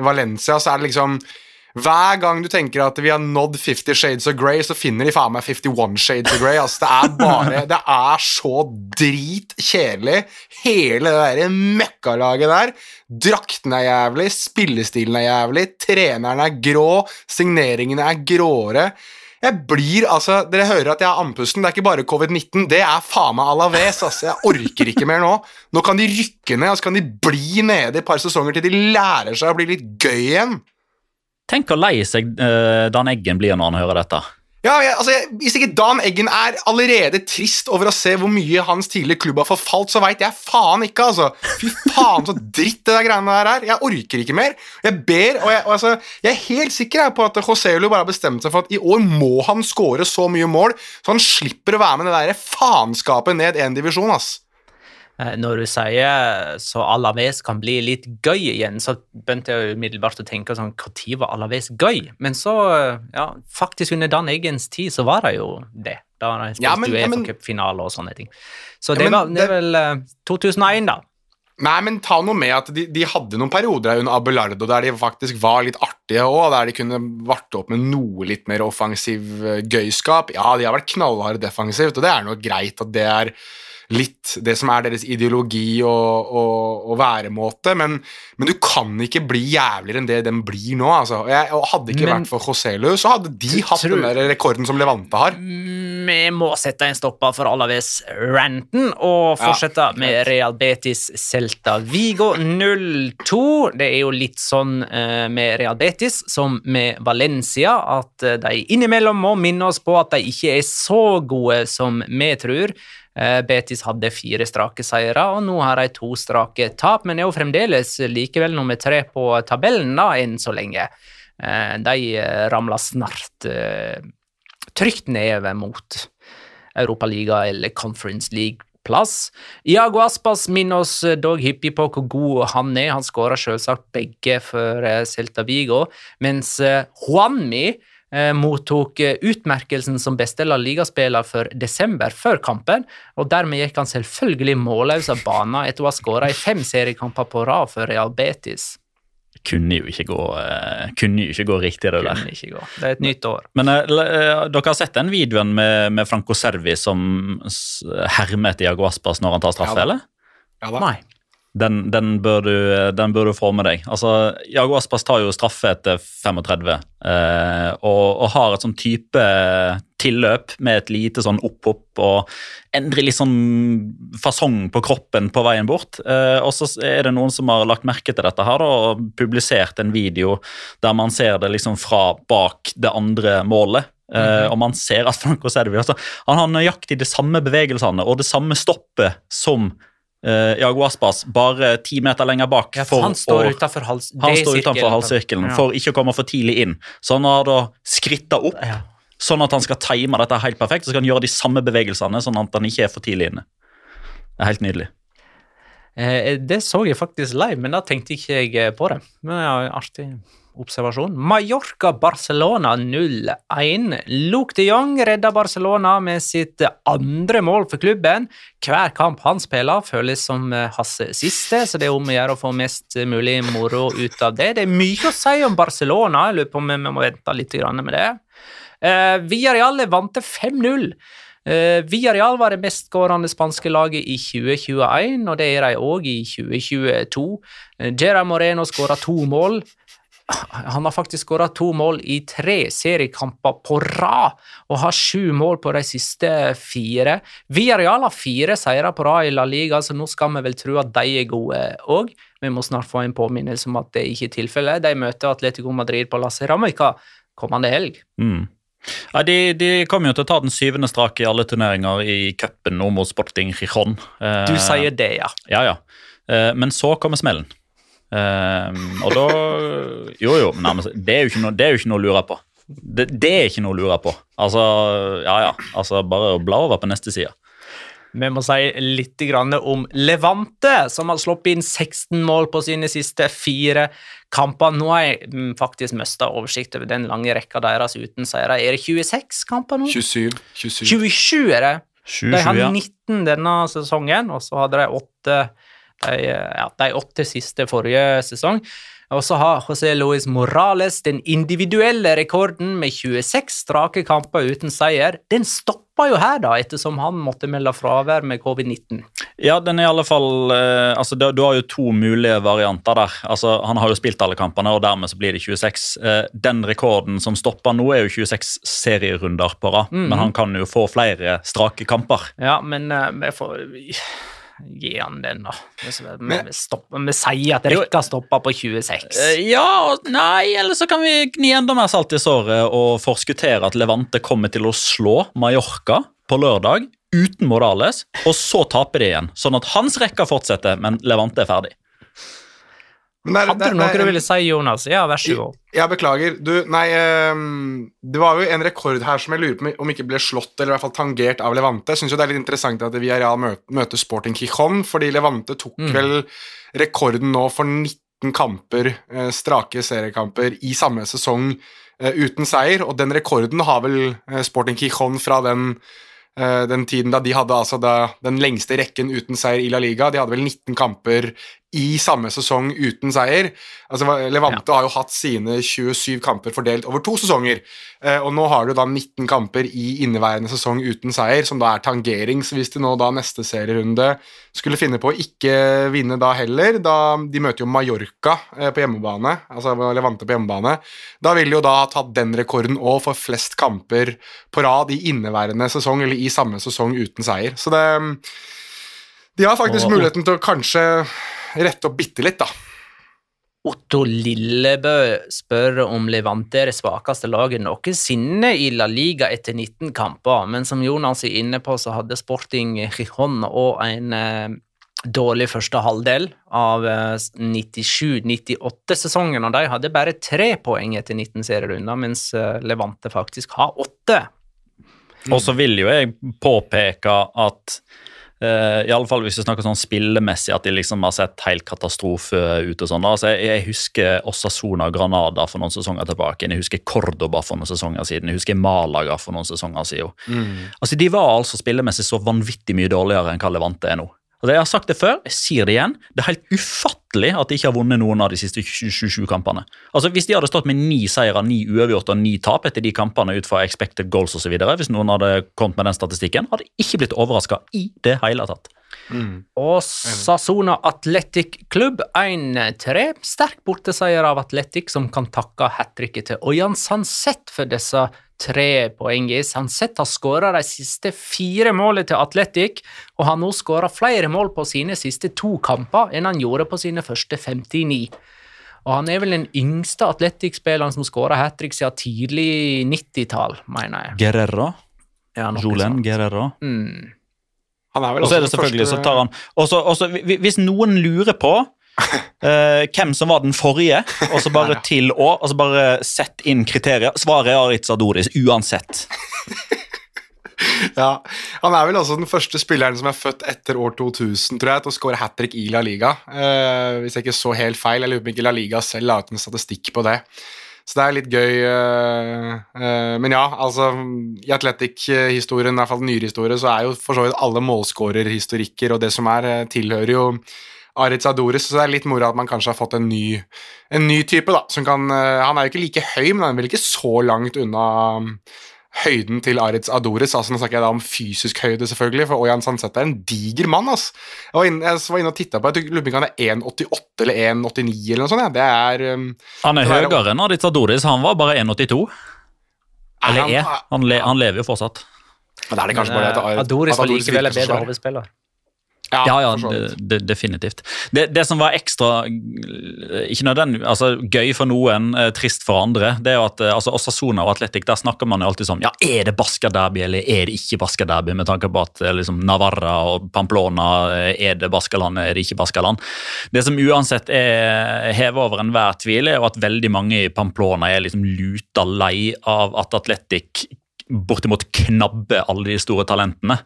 E: Valencia, så er det liksom hver gang du tenker at vi har nådd 50 Shades of Grey, så finner de faen meg 51 Shades of Grey. Altså, det er bare Det er så dritkjedelig, hele det der møkkalaget der. Drakten er jævlig, spillestilen er jævlig, treneren er grå, signeringene er gråere. Jeg blir, altså, Dere hører at jeg har andpusten. Det er ikke bare covid-19. Det er faen meg Alaves. Altså. Jeg orker ikke mer nå. Nå kan de rykke ned, og så kan de bli nede i et par sesonger til de lærer seg å bli litt gøy igjen.
C: Tenk hvor lei seg uh, Dan Eggen blir når han hører dette.
E: Ja, jeg, altså, jeg, Hvis ikke Dan Eggen er allerede trist over å se hvor mye hans tidligere klubb har forfalt, så veit jeg faen ikke, altså. Fy faen, så dritt det der greiene der er. Jeg orker ikke mer. Jeg ber, og jeg, og altså, jeg er helt sikker på at Joselu bare har bestemt seg for at i år må han score så mye mål, så han slipper å være med det der faenskapet ned én divisjon, ass.
A: Eh, Når du sier så Alaves kan bli litt gøy igjen, så begynte jeg umiddelbart å tenke sånn Når var Alaves gøy? Men så, eh, ja, faktisk under Dan Eggens tid så var det jo det. Da har de spilt
E: Ja, men- ja, men-
A: Uefa-cupfinale og sånne ting. Så
E: Ja,
A: det,
E: men
A: var, det er vel eh, 2001, da.
E: Nei, men ta noe med at de, de hadde noen perioder under Abelardo der de faktisk var litt artige òg, der de kunne varte opp med noe litt mer offensiv eh, gøyskap. Ja, de har vært knallharde defensivt, og det er noe greit at det er litt det som er deres ideologi og, og, og væremåte, men, men du kan ikke bli jævligere enn det den blir nå. Altså. Jeg, og hadde ikke
A: Men-
E: vært for Joselu, så hadde de hatt
A: tror-
E: den der rekorden som Levante har.
A: Vi må sette en stopper for Alaves-ranten og fortsette med Real Betis Celta Vigo 0-2. Det er jo litt sånn eh, med Real Betis som med Valencia, at eh, de innimellom må minne oss på at de ikke er så gode som vi tror. Eh, Betis hadde fire strake seire, og nå har de to strake tap, men er jo fremdeles likevel nummer tre på tabellen da, enn så lenge. Eh, De eh, ramler snart trygt nedover mot Europaliga eller Conference League-plass. Iago Aspas minner oss dog hyppig på hvor god han er. Han skåra selvsagt begge for Celta Vigo, mens Juanmi mottok eh, utmerkelsen som beste La Liga-spiller for desember før kampen, og dermed gikk han selvfølgelig målløs av banen etter å ha skåra i fem seriekamper på rad for Real Betis.
C: Kunne jo ikke gå, eh, kunne jo ikke gå riktig, det der.
A: Kunne ikke gå. Det er et nytt år.
C: Men uh, eh, dere har sett den videoen med, med Franco Servi som hermer etter Iago Aspas når han tar straffe,
E: Ja
C: eller?
E: Ja da.
A: Nei.
C: Den, den, bør du, den bør du få med deg. Altså, Jago Aspas tar jo straffe etter 35 eh, og, og, har et sånn type tilløp med et lite sånn opp-opp og endrer litt sånn fasong på kroppen på veien bort. Eh, og så er det noen som har lagt merke til dette her da, og publisert en video der man ser det liksom fra bak det andre målet. Mm -hmm. og man ser at Franco Sedvi altså, han har nøyaktig de samme bevegelsene og det samme stoppet som uh, Jago Aspas bare ti meter lenger bak.
A: Ja, for han står utenfor hals,
C: han står utenfor halssirkelen ja. for ikke å komme for tidlig inn. Så han har da skritta opp, ja. sånn at han skal time dette helt perfekt. Så skal han gjøre de samme bevegelsene, sånn at han ikke er for tidlig inne. Det er helt nydelig.
A: Eh, det så jeg faktisk live, men da tenkte ikke jeg på det. Men er artig observasjon. Mallorca-Barcelona 0-1. Luke de Jong redda Barcelona med sitt andre mål for klubben. Hver kamp han spiller, føles som eh, hans siste, så det er om å gjøre å få mest mulig moro ut av det. Det er mye å si om Barcelona, jeg lurer på om vi må vente litt med det. Uh, Villarreal vant 5-0. Uh, Villarreal var det mestskårende spanske laget i 2021, og det er de òg i 2022. Uh, Gerard Moreno skåra to mål. Han har faktisk skåra to mål i tre seriekamper på rad, og har sju mål på de siste fire. Villarreal har fire seire på rad i La Liga, så nå skal vi vel tro at de er gode òg. Vi må snart få en påminnelse om at det ikke er tilfellet. De møter Atletico Madrid på La Ceramica kommende helg.
C: Mm. Ja, de, de, kommer jo til å ta den syvende strake i alle turneringer i cupen nå mot Sporting Gijon.
A: Du sier det, ja.
C: Ja, ja. Eh, men så kommer smellen. Um, og da Jo, jo, men det er jo ikke noe, det er jo ikke noe å lure på. Det, det, er ikke noe å lure på. Altså, ja ja. Altså, bare å bla over på neste side.
A: Vi må si litt om Levante, som har sluppet inn 16 mål på sine siste fire kamper. Nå har jeg mm, faktisk mista oversikt over den lange rekka deres uten seire. Er det 26 kamper nå?
E: 27.
A: 27, 27 er det. 27, de har 19 denne sesongen, og så hadde de åtte de, ja, de åtte siste forrige sesong. Og så har José Luis Morales den individuelle rekorden med 26 strake kamper uten seier. Den stoppa jo her, da, ettersom han måtte melde fravær med covid-19.
C: Ja, den er i alle fall eh, altså, Du har jo to mulige varianter der. Altså, Han har jo spilt alle kampene, og dermed så blir det 26. Eh, den rekorden som stopper nå, er jo 26 serierunder på rad, mm. men han kan jo få flere strake kamper.
A: Ja, men jeg får gi han den, da. Vi, vi sier at rekka stopper på 26.
C: Eh, ja, nei, eller så kan vi gni enda mer salt i såret og forskuttere at Levante kommer til å slå Mallorca på lørdag uten Morales, og så taper de igjen. Sånn at hans rekka fortsetter, men Levante er ferdig.
A: Der, Hadde du noe der, du ville si, Jonas? Ja, vær så god.
E: Ja, beklager. Du, nei, um, det var jo en rekord her som jeg lurer på om ikke ble slått eller i hvert fall tangert av Levante. Jeg syns det er litt interessant at Villarreal møter, møter Sporting Quijon, fordi Levante tok mm. vel rekorden nå for 19 kamper, uh, strake seriekamper, i samme sesong uh, uten seier, og den rekorden har vel uh, Sporting Quijon fra den den tiden da de hadde altså da, den lengste rekken uten seier i La Liga. De hadde vel 19 kamper i samme sesong uten seier. Altså, Levante ja. har jo hatt sine 27 kamper fordelt over to sesonger, eh, og nå har du da 19 kamper i inneværende sesong uten seier, som da er tangering. Så hvis de nå da neste serierunde skulle finne på å ikke vinne da heller, da de møter jo Mallorca eh, på hjemmebane, altså Levante på hjemmebane, da vil de jo da ha tatt den rekorden òg for flest kamper på rad i inneværende sesong, eller i samme sesong uten seier. Så det de har faktisk og, muligheten til å kanskje rette opp bitte litt, da.
A: Otto Lillebø spør om Levante er det svakeste laget noensinne i La Liga etter 19 kamper, men som Jonas er inne på, så hadde Sporting Gijon og en eh, dårlig første halvdel av eh, 97-98-sesongen, og de hadde bare tre poeng etter 19 serierunder, mens eh, Levante faktisk har åtte.
C: Mm. Og så vil jo jeg påpeke at Uh, i alle fall hvis vi snakker sånn spillemessig, at de liksom har sett helt katastrofe ut. og sånn. Altså, jeg, jeg, husker Osasona Granada for noen sesonger tilbake. Jeg husker Cordoba for noen sesonger siden. Jeg husker Malaga for noen sesonger siden. Mm. Altså, De var altså spillemessig så vanvittig mye dårligere enn hva Levante er nå. Altså, jeg har sagt det før, jeg sier det igjen. Det er helt ufattelig at de ikke har vunnet noen av de siste 27 kampene. Altså Hvis de hadde stått med ni seire, ni uavgjort og ni tap etter de kampene ut fra expected goals osv., hvis noen hadde kommet med den statistikken, hadde jeg ikke blitt overraska i det hele tatt.
A: Og Sasona Athletic Klubb 1-3. Sterk borteseier av Athletic, som kan takke hat tricket til Ojan Sansett for disse tre poengene. Sansett har skåra de siste fire målene til Athletic, og har nå skåra flere mål på sine siste to kamper enn han gjorde på sine første 59. Og han er vel den yngste Athletic-spilleren som skåra hat trick siden tidlig 90-tall, mener jeg.
C: Guerrera?
A: Ja,
C: Jolen Guerrera.
A: Mm.
C: Og så er det selvfølgelig
E: første...
C: så tar han også, også, Hvis noen lurer på uh, [LAUGHS] hvem som var den forrige, og så bare til år, og så bare sett inn kriterier Svaret er Aritz Adoris, uansett. [LAUGHS]
E: Ja, Han er vel også den første spilleren som er født etter år 2000 tror jeg, til å skåre hat trick i La Liga. Uh, hvis jeg ikke så helt feil. Jeg lurer på om ikke La Liga selv la ut en statistikk på det. Så det er litt gøy. eh, eh, men ja, altså i Atletic-historien, i hvert fall nyere historie, så er jo for så vidt alle målskårerhistorikker og det som er, eh, tilhører jo Aritz Adoris, så det er litt moro at man kanskje har fått en ny, en ny type, da. Kan, han er jo ikke like høy, men han er vel ikke så langt unna høyden til Aritz Adoris. altså Nå snakker jeg da om fysisk høyde, selvfølgelig, for Ojan Sandseth er en diger mann. ass. Jeg var inne, jeg var inne og titta på jeg lurer på om han er 1,88 eller 1,89 eller noe sånt. Ja. Det er um,
C: Han er
E: er-
C: høyere enn Aritz Adoris. Han var bare 1,82. Eller er. Han, le, han lever jo fortsatt.
E: Men det er det kanskje bare det at Aritz-
A: Adoris var likevel en bedre hovedspiller.
C: Ja, ja, det, definitivt. Det, det som var ekstra ikke nødvendig, altså gøy for noen, eh, trist for andre, det er jo at eh, altså Osasuna og Atletic, der snakker man jo alltid sånn Ja, er det Basca Derby, eller er det ikke Basca Derby? Med tanke på at eh, liksom, Navarra og Pamplona, er det Baskaland, er det ikke Baskaland? Det som uansett er hevet over enhver tvil, er jo at veldig mange i Pamplona er liksom luta lei av at Atletic bortimot knabber alle de store talentene.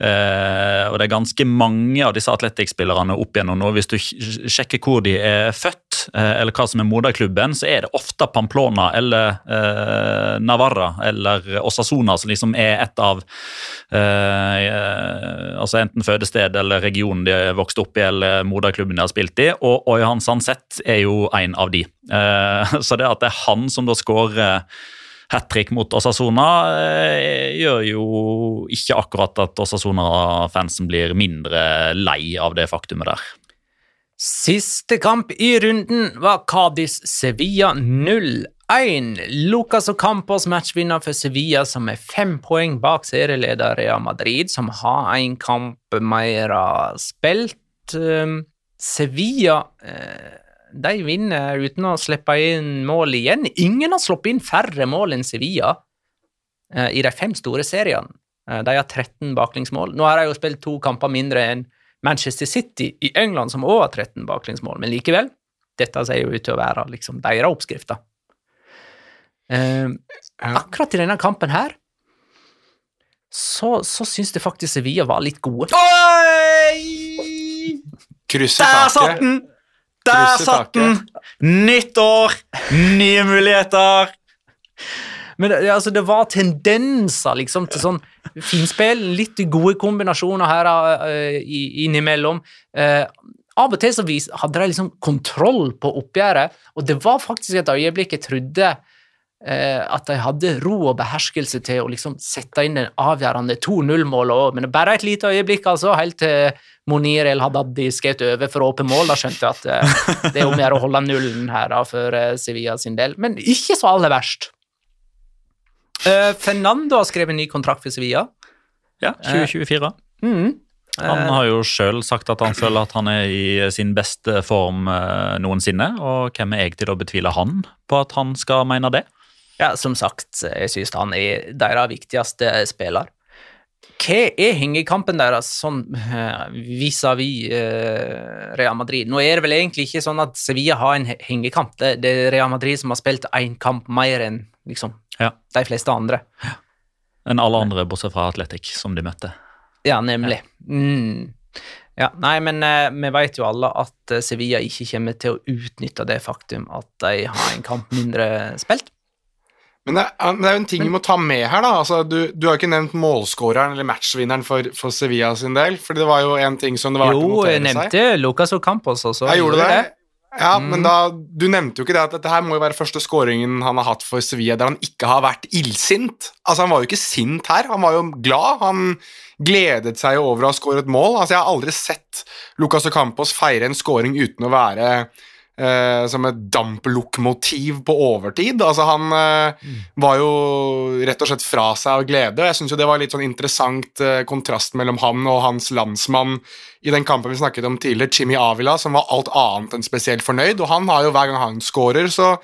C: Eh, og det er ganske mange av disse Atletic-spillerne opp igjennom nå. Hvis du sjekker hvor de er født, eh, eller hva som er moderklubben, så er det ofte Pamplona eller eh, Navarra eller Osasona som liksom er et av eh, eh, altså Enten fødested eller regionen de er vokst opp i, eller moderklubben de har spilt i. Og Oyhan Sandseth er jo en av de. Eh, [LAUGHS] så det at det er han som da skårer hat trick mot Osasona eh, gjør jo ikke akkurat at Osasona-fansen blir mindre lei av det faktumet der.
A: Siste kamp i runden var Cádiz Sevilla 0-1. Lucas Ocampos matchvinner for Sevilla, som er fem poeng bak serieleder Real Madrid, som har en kamp mer spilt. Um, Sevilla eh, de vinner uten å slippe inn mål igjen. Ingen har sluppet inn færre mål enn Sevilla eh, i de fem store seriene. Eh, De har 13 baklengsmål. Nå har de jo spilt to kamper mindre enn Manchester City i England, som også har 13 baklengsmål, men likevel. Dette ser jo ut til å være liksom deres oppskrifter. Eh, akkurat i denne kampen her så, så syns jeg faktisk Sevilla var litt gode.
E: Krysser
C: Der satt den! Der satt den! Nytt år, nye muligheter.
A: Men altså, det var tendenser liksom til sånn finspill, litt gode kombinasjoner her uh, innimellom. Uh, av og til så vis, hadde de liksom kontroll på oppgjøret, og det var faktisk et øyeblikk jeg trodde at de hadde ro og beherskelse til å liksom sette inn den avgjørende 2-0-målet òg, men bare et lite øyeblikk, altså, helt til Monir El Hadaddi skjøt over for åpent mål. Da skjønte jeg at eh, det er om å gjøre å holde nullen her da, for eh, Sevilla sin del, men ikke så aller verst. Eh, Fernando har skrevet ny kontrakt for Sevilla.
C: Ja, 2024.
A: Mm.
C: Han har jo sjøl sagt at han føler at han er i sin beste form eh, noensinne. Og hvem er jeg til å betvile han på at han skal mene det?
A: Ja, som sagt, jeg synes han er deres viktigste spiller. Hva er hengekampen deres sånn eh, vis-à-vis eh, Real Madrid? Nå er det vel egentlig ikke sånn at Sevilla har en hengekamp. Det, det er Real Madrid som har spilt én kamp mer enn liksom,
C: Ja.
A: de fleste andre.
C: Enn alle andre, bortsett fra Atletic, som de møtte.
A: Ja, nemlig. Mm. Ja, nei, men eh, vi vet jo alle at eh, Sevilla ikke kommer til å utnytte det faktum at de har en kamp mindre spilt.
E: Men det, er- men det er jo en ting vi må ta med her, da. Altså, du, du har jo ikke nevnt målskåreren eller matchvinneren for, for Sevilla sin del. for det var jo en ting som det var verdt å
A: Jo,
E: notere
A: jeg
E: seg.
A: nevnte Lucas Ocampos også.
E: Jeg gjorde det. Ja,
A: Mm.
E: men da, Du nevnte jo ikke det at dette her må jo være første skåringen han har hatt for Sevilla der han ikke har vært illsint. Altså, Han var jo ikke sint her, han var jo glad. Han gledet seg jo over å ha skåret mål. Altså, Jeg har aldri sett Lucas Ocampos feire en skåring uten å være eh, som et damplokomotiv på overtid. Altså, Han eh, var jo rett og slett fra seg av glede. og Jeg syns det var litt sånn interessant eh, kontrast mellom han og hans landsmann i den kampen vi snakket om tidligere, Jimmy Avila, som var alt annet enn spesielt fornøyd. Og han har jo hver gang han scorer, så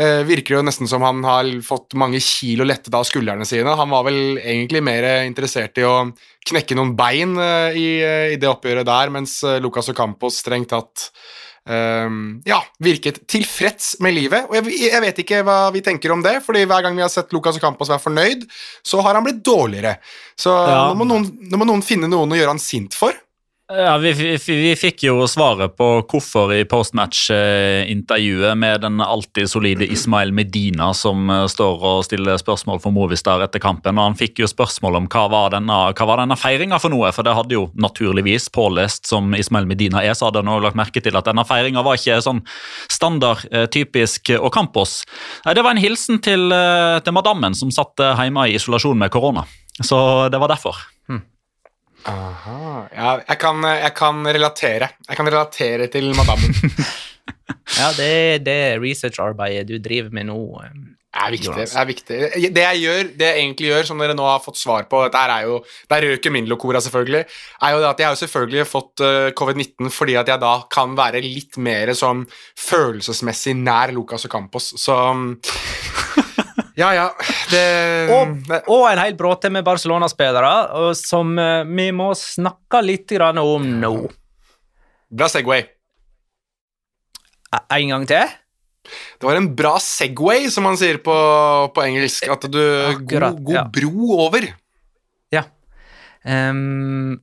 E: virker det jo nesten som han har fått mange kilo lettet av skuldrene sine. Han var vel egentlig mer interessert i å knekke noen bein i, i det oppgjøret der, mens Lucas Ocampos strengt tatt eh, ja, virket tilfreds med livet. Og jeg, jeg vet ikke hva vi tenker om det, fordi hver gang vi har sett Lucas Campos være fornøyd, så har han blitt dårligere. Så
C: Ja.
E: nå, må noen, nå må noen finne noen å gjøre han sint for.
C: Ja, vi, vi, vi fikk jo svaret på hvorfor i postmatch-intervjuet med den alltid solide Ismail Medina som eh, står og stiller spørsmål for Movistar etter kampen. og Han fikk jo spørsmål om hva var denne, hva denne feiringa for noe, for det hadde jo naturligvis pålest som Ismail Medina er, så hadde han også lagt merke til at denne feiringa var ikke sånn standard, eh, typisk og Ocampos. Det var en hilsen til, eh, til madammen som satt eh, hjemme i isolasjon med korona. Så det var derfor.
E: Aha. Ja, jeg kan, jeg kan relatere. Jeg kan relatere til madammen. [LAUGHS]
A: Ja, det er det researcharbeidet du driver med nå. eh,
E: Det er viktig.
A: Jonas.
E: Det, er viktig. det jeg gjør, det jeg egentlig gjør, som dere nå har fått svar på Der, er jo, Der røker min locora, selvfølgelig. er jo det at Jeg har jo selvfølgelig fått eh, covid-19 fordi at jeg da kan være litt mer sånn følelsesmessig nær Lucas Campos Så mm, Ja, ja. Det,
A: Og, og en hel bråte med Barcelona-spillere som eh, vi må snakke litt om nå.
E: Bra Segway.
A: En gang til?
E: Det var en bra Segway, som man sier på, på engelsk. At du
A: Akkurat,
E: God, god
A: ja.
E: bro over.
A: Ja. Ehm,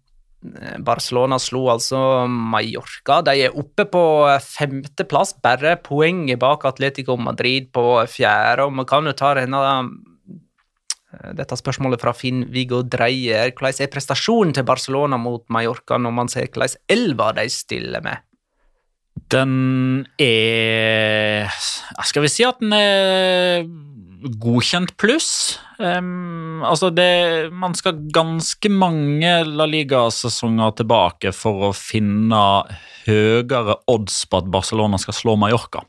A: Barcelona slo altså Mallorca. De er oppe på femteplass, bare poenget bak Atletico Madrid på fjerde. Og man kan jo ta denne dette spørsmålet fra Finn-Viggo Dreyer. Hvordan er prestasjonen til Barcelona mot Mallorca når man ser hvordan elva de stiller med?
C: Den er Skal vi si at den er godkjent pluss? Um, altså det, man skal ganske mange La Liga-sesonger tilbake for å finne høyere odds på at Barcelona skal slå Mallorca.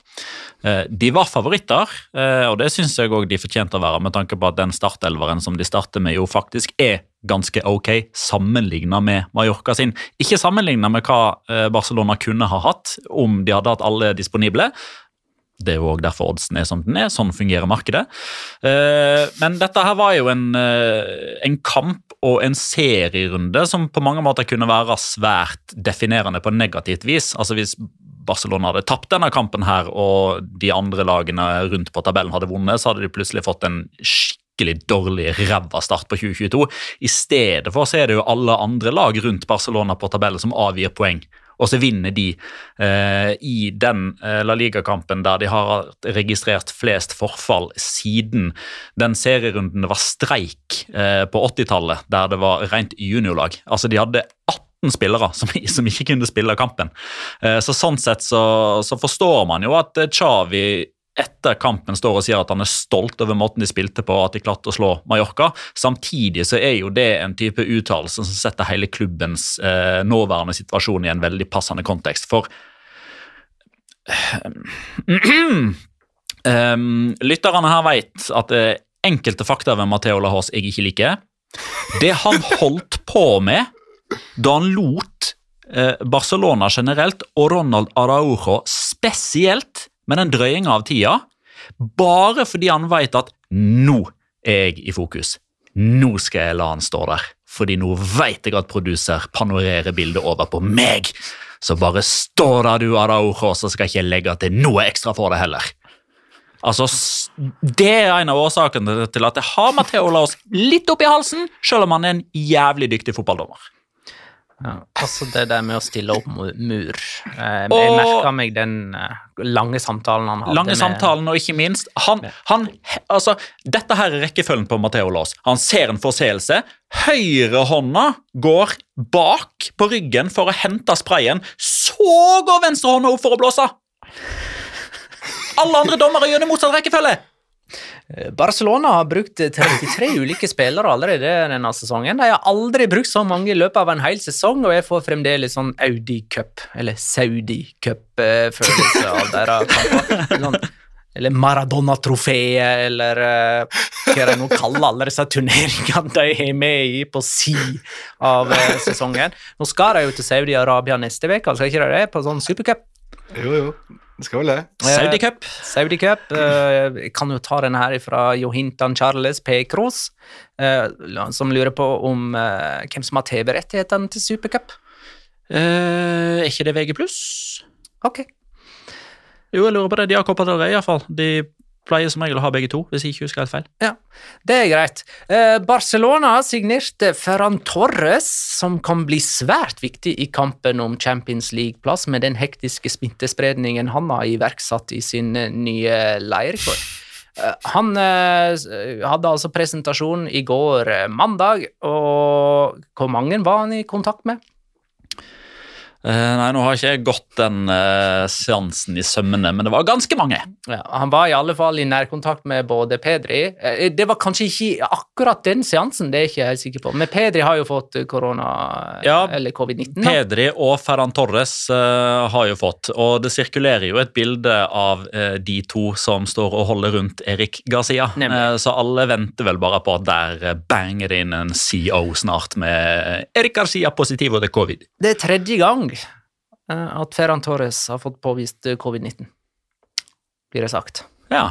C: Eh, De var favoritter, eh, og det syns jeg òg de fortjente å være, med tanke på at den startelveren som de starter med, jo faktisk er ganske ok sammenligna med Mallorca sin. Ikke sammenligna med hva eh, Barcelona kunne ha hatt om de hadde hatt alle disponible. Det er jo også derfor oddsen er som den er. Sånn fungerer markedet. Eh, Men dette her var jo en, eh, en kamp og en serierunde som på mange måter kunne være svært definerende på negativt vis. Altså Hvis Barcelona hadde tapt denne kampen her, og de andre lagene rundt på tabellen hadde vunnet, så hadde de plutselig fått en skikkelig dårlig ræva start på 2022. I stedet for så er det jo alle andre lag rundt Barcelona på tabellen som avgir poeng. Og så vinner de eh, i den eh, La Liga-kampen der de har registrert flest forfall siden den serierunden var streik eh, på 80-tallet, der det var rent juniorlag. Altså De hadde 18 spillere som, [LAUGHS] som ikke kunne spille kampen. Eh, så Sånn sett så, så forstår man jo at Chavi etter kampen står og sier at han er stolt over måten de spilte på, at de klarte å slå Mallorca. Samtidig så er jo det en type uttalelse som setter hele klubbens eh, nåværende situasjon i en veldig passende kontekst. For um, [CLEARS THROAT] lytterne her vet at det er enkelte fakta ved Matheo Lahos jeg ikke liker. Det han holdt på med da han lot eh, Barcelona generelt og Ronald Araujo spesielt med den drøyinga av tida, bare fordi han vet at nå er jeg i fokus. Nå skal jeg la han stå der, fordi nå vet jeg at produser panorerer bildet over på meg. Så bare stå der du, Araujo, så skal jeg ikke legge til noe ekstra for det heller. Altså, Det er en av årsakene til at jeg har Matheo Laos litt oppi halsen, selv om han er en jævlig dyktig fotballdommer.
A: Ja, altså det der med å stille opp mot mur. Eh, jeg
C: Og-
A: merka meg den eh, lange samtalen han hadde.
C: Lange
A: med-
C: samtalen, og ikke minst han, han, altså, Dette her er rekkefølgen på Matheo Laas. Han ser en forseelse. Høyrehånda går bak på ryggen for å hente sprayen. Så går venstrehånda opp for å blåse! Alle andre dommere gjør det motsatt rekkefølge!
A: Barcelona har brukt 33 ulike spillere allerede denne sesongen. De har aldri brukt så mange i løpet av en hel sesong, og jeg får fremdeles sånn Audi Cup, eller Saudi Cup-følelse av deres kamper. Sånn, eller Maradona-trofeet, eller eh, hva de nå kaller alle disse turneringene de er med i på si av eh, sesongen. Nå skal de jo til Saudi-Arabia neste uke, altså ikke de det? På sånn supercup.
E: Jo, jo. Vel det.
C: Saudi Cup.
A: Saudi Cup. eh, Jeg kan jo ta denne her fra Johintan Charles P. Kroos, eh, som lurer på om eh, hvem som har TV-rettighetene til Supercup.
C: Eh, er ikke det VG+.
A: Ok.
C: Jo, jeg lurer på det. De har Copa del Rey, iallfall. De pleier som regel å ha begge to, hvis jeg ikke husker helt feil.
A: Ja, det er greit. Eh, Barcelona signerte Ferran Torres, som kan bli svært viktig i kampen om Champions League-plass med den hektiske smittespredningen han har iverksatt i sin eh, nye leir. Eh, Han hadde altså presentasjon i går mandag, og hvor mange var han i kontakt med?
C: Eh, nei, nå har ikke jeg gått den eh, seansen i sømmene, men det var ganske mange.
A: Ja, han var i alle fall i nærkontakt med både Pedri eh, Det var kanskje ikke akkurat den seansen, det er ikke jeg helt sikker på, men Pedri har jo fått korona,
C: Ja,
A: eller covid-19.
C: Pedri og Ferran Torres har jo fått, og det sirkulerer jo et bilde av de to som står og holder rundt Erik Garcia.
A: Nemlig.
C: Så alle venter vel bare på at der banger det inn en CO snart med Erik Garcia positiv og det er covid.
A: Det er tredje gang at Ferran Torres har fått påvist eh, covid-19, blir det sagt.
C: Ja.